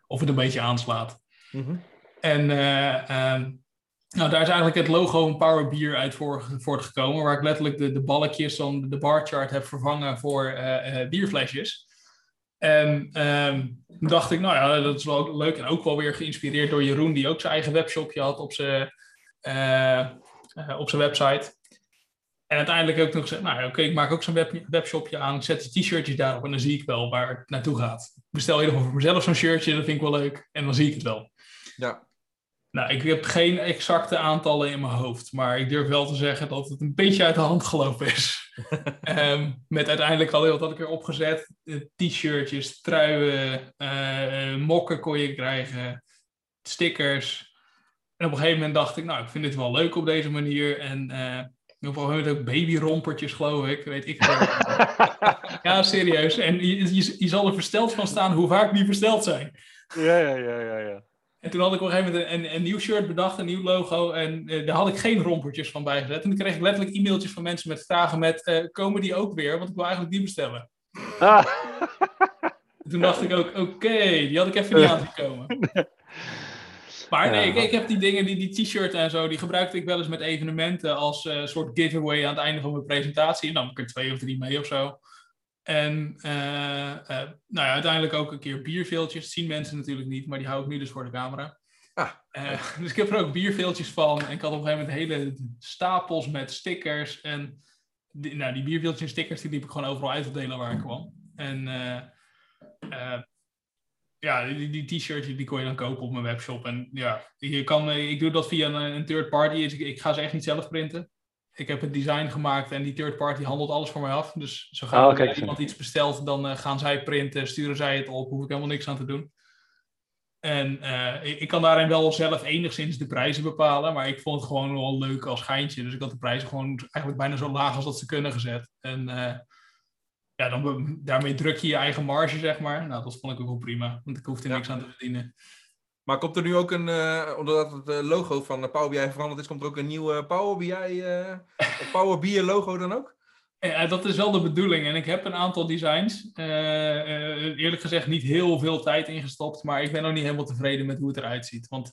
of het een beetje aanslaat. Mm En ehm, nou, daar is eigenlijk het logo van Power Beer uit voortgekomen, waar ik letterlijk de, de balkjes van de barchart heb vervangen voor bierflesjes. En um, dacht ik, nou ja, dat is wel leuk. En ook wel weer geïnspireerd door Jeroen, die ook zijn eigen webshopje had op zijn, uh, op zijn website. En uiteindelijk ook nog gezegd, nou ja, oké, ik maak ook zo'n web, webshopje aan, zet de t-shirtjes daarop en dan zie ik wel waar het naartoe gaat. Bestel je nog voor mezelf zo'n shirtje, dat vind ik wel leuk. En dan zie ik het wel. Ja. Nou, ik heb geen exacte aantallen in mijn hoofd, maar ik durf wel te zeggen dat het een beetje uit de hand gelopen is. um, met uiteindelijk al heel wat had ik er opgezet. T-shirtjes, truien, uh, mokken kon je krijgen, stickers. En op een gegeven moment dacht ik, nou, ik vind dit wel leuk op deze manier. En uh, op een gegeven moment ook babyrompertjes, geloof ik. Weet ik ja, serieus. En je, je, je zal er versteld van staan hoe vaak die versteld zijn. Ja, ja, ja, ja, ja. En toen had ik op een gegeven moment een, een, nieuw shirt bedacht, een nieuw logo. En uh, daar had ik geen rompertjes van bijgezet. En toen kreeg ik letterlijk e-mailtjes van mensen met vragen met... Uh, komen die ook weer? Want ik wil eigenlijk die bestellen. Ah. Toen dacht ik ook, oké, die had ik even niet aangekomen. Maar nee, ik, ik, heb die dingen, die, die t-shirt en zo, die gebruikte ik wel eens met evenementen als uh, soort giveaway aan het einde van mijn presentatie. En dan heb ik er twee of drie mee of zo. En uh, uh, nou ja, uiteindelijk ook een keer bierveeltjes. Dat zien mensen natuurlijk niet, maar die hou ik nu dus voor de camera. Ah. Uh, dus ik heb er ook bierveeltjes van. En ik had op een gegeven moment hele stapels met stickers. En die, nou, die bierveeltjes en stickers die liep ik gewoon overal uit te delen waar ik kwam. En ja, die, die t-shirtjes die kon je dan kopen op mijn webshop. En ja, je kan, ik doe dat via een, een third party. Dus ik, ik ga ze echt niet zelf printen ik heb het design gemaakt en die third party handelt alles voor mij af. Dus zo gaat oh, iemand iets bestelt, dan uh, gaan zij printen, sturen zij het op, hoef ik helemaal niks aan te doen. En uh, ik, ik, kan daarin wel zelf enigszins de prijzen bepalen, maar ik vond het gewoon wel leuk als geintje. Dus ik had de prijzen gewoon eigenlijk bijna zo laag als dat ze kunnen gezet. En uh, ja, dan, daarmee druk je je eigen marge, zeg maar. Nou, dat vond ik ook wel prima, want ik hoefde er niks aan te verdienen. Maar komt er nu ook een, uh, omdat het eh, logo van Power BI veranderd is, komt er ook een nieuwe Power BI, uh, Power BI logo dan ook? Ja, dat is wel de bedoeling. En ik heb een aantal designs. eerlijk gezegd niet heel veel tijd ingestopt, maar ik ben nog niet helemaal tevreden met hoe het eruit ziet. Want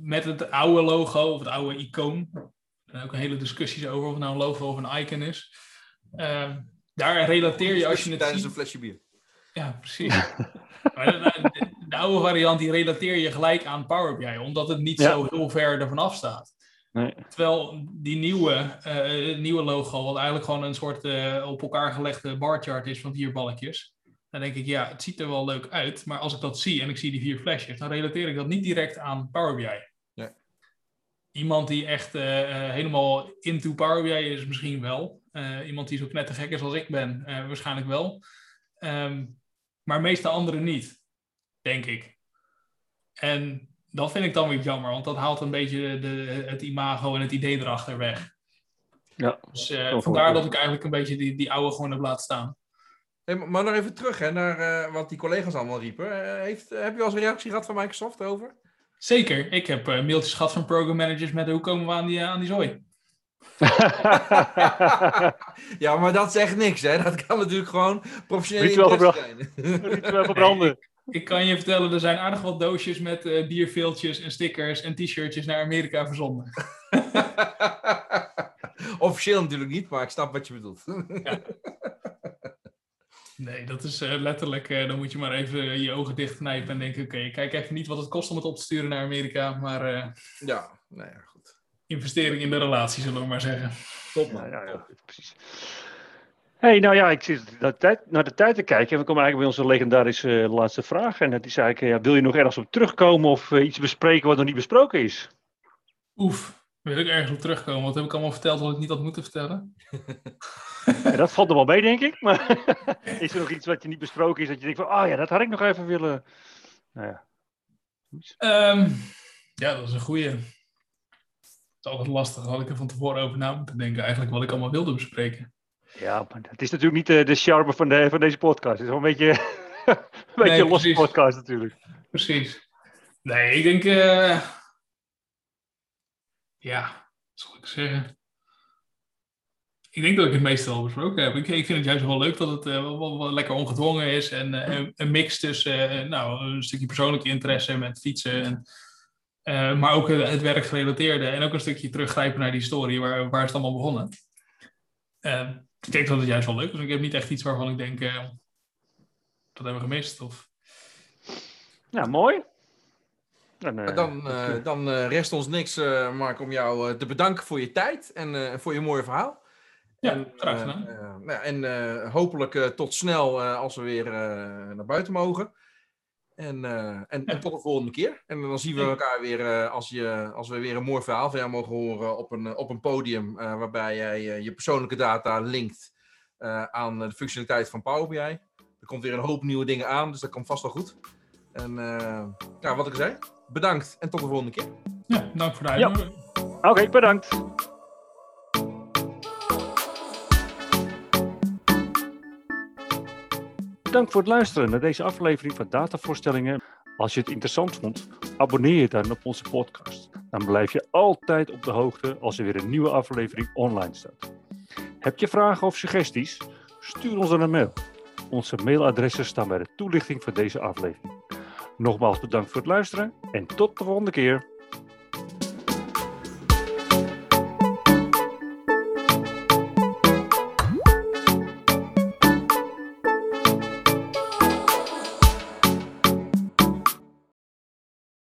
met het oude logo, of het oude icoon, er ook een hele discussies over of het nou een logo of een icon is. daar relateer je als je het Tijdens een flesje bier. Ja, precies. maar de, de, oude variant die relateer je gelijk aan Power BI, omdat het niet zo heel ver ervan af staat. Nee. Terwijl die nieuwe, uh, nieuwe logo, wat eigenlijk gewoon een soort uh, op elkaar gelegde barchart is van vier balkjes. Dan denk ik, ja, het ziet er wel leuk uit. Maar als ik dat zie en ik zie die vier flesjes, dan relateer ik dat niet direct aan Power BI. Ja. Iemand die echt uh, helemaal into Power BI is, misschien wel. iemand die zo knettergek is als ik ben, waarschijnlijk wel. Um, maar meeste anderen niet, denk ik. En dat vind ik dan weer jammer, want dat haalt een beetje de, het imago en het idee erachter weg. Ja, dus uh, vandaar dat ik eigenlijk een beetje die, die oude gewoon heb laten staan. Hey, maar nog even terug hè, naar uh, wat die collega's allemaal riepen. Uh, heeft, heb je al eens een reactie gehad van Microsoft over? Zeker. Ik heb mailtjes gehad van program managers met hoe komen we aan die, aan die zooi. ja, maar dat zegt niks, hè? Dat kan natuurlijk gewoon professioneel zijn. Ritueel verbranden. Ik kan je vertellen, er zijn aardig wat doosjes met uh, bierveeltjes en stickers en t-shirtjes naar Amerika verzonden. Officieel natuurlijk niet, maar ik snap wat je bedoelt. ja. Nee, dat is uh, letterlijk, uh, dan moet je maar even je ogen dichtknijpen en denken, oké, okay, kijk even niet wat het kost om het op te sturen naar Amerika, maar... ja, nee, goed. Investering in de relatie, zullen we maar zeggen. Top, man. Ja, ja, precies hey, nou ja, ik zit naar de, tijd, naar de tijd te kijken en we komen eigenlijk bij onze legendarische uh, laatste vraag. En dat is eigenlijk, ja, wil je nog ergens op terugkomen of uh, iets bespreken wat nog niet besproken is? Oef, wil ik ergens op terugkomen? Wat heb ik allemaal verteld wat ik niet had moeten vertellen? ja, dat valt er wel mee, denk ik. Maar is er nog iets wat je niet besproken is, dat je denkt van, oh ja, dat had ik nog even willen... Nou ja. Um, ja, dat is een goeie. Het is altijd lastig, had ik er van tevoren over na moeten denken, eigenlijk wat ik allemaal wilde bespreken. Ja, maar het is natuurlijk niet de, de charme van, de, van deze podcast. Het is wel een beetje, een beetje een losse podcast natuurlijk. Precies. Nee, ik denk... Uh... Ja, wat zal ik zeggen? Ik denk dat ik het meeste al besproken heb. Ik, ik vind het juist wel leuk dat het uh, wel, wel, lekker ongedwongen is. En uh, een mix tussen nou, een stukje persoonlijke interesse met fietsen. En, maar ook het werkgerelateerde. En ook een stukje teruggrijpen naar die historie. Waar, waar is het allemaal begonnen? Ik denk dat het juist wel leuk is. Ik heb niet echt iets waarvan ik denk, uh, dat hebben we gemist. Of... Ja, mooi. Dan, uh, dan, uh, dan rest ons niks, Mark, om jou te bedanken voor je tijd en voor je mooie verhaal. Ja, en, graag gedaan. Nou en hopelijk tot snel als we weer naar buiten mogen. En, en, en, tot de volgende keer. En dan zien we elkaar weer als, je, als we weer een mooi verhaal van jou mogen horen op een, op een podium. waarbij jij je persoonlijke data linkt aan de functionaliteit van Power BI. Er komt weer een hoop nieuwe dingen aan, dus dat komt vast wel goed. En ja, wat ik zei, bedankt en tot de volgende keer. Ja, dank voor de uitnodiging. Ja. Oké, bedankt. Dank voor het luisteren naar deze aflevering van Datavoorstellingen. Als je het interessant vond, abonneer je dan op onze podcast. Dan blijf je altijd op de hoogte als er weer een nieuwe aflevering online staat. Heb je vragen of suggesties? Stuur ons dan een mail. Onze mailadressen staan bij de toelichting van deze aflevering. Nogmaals bedankt voor het luisteren en tot de volgende keer.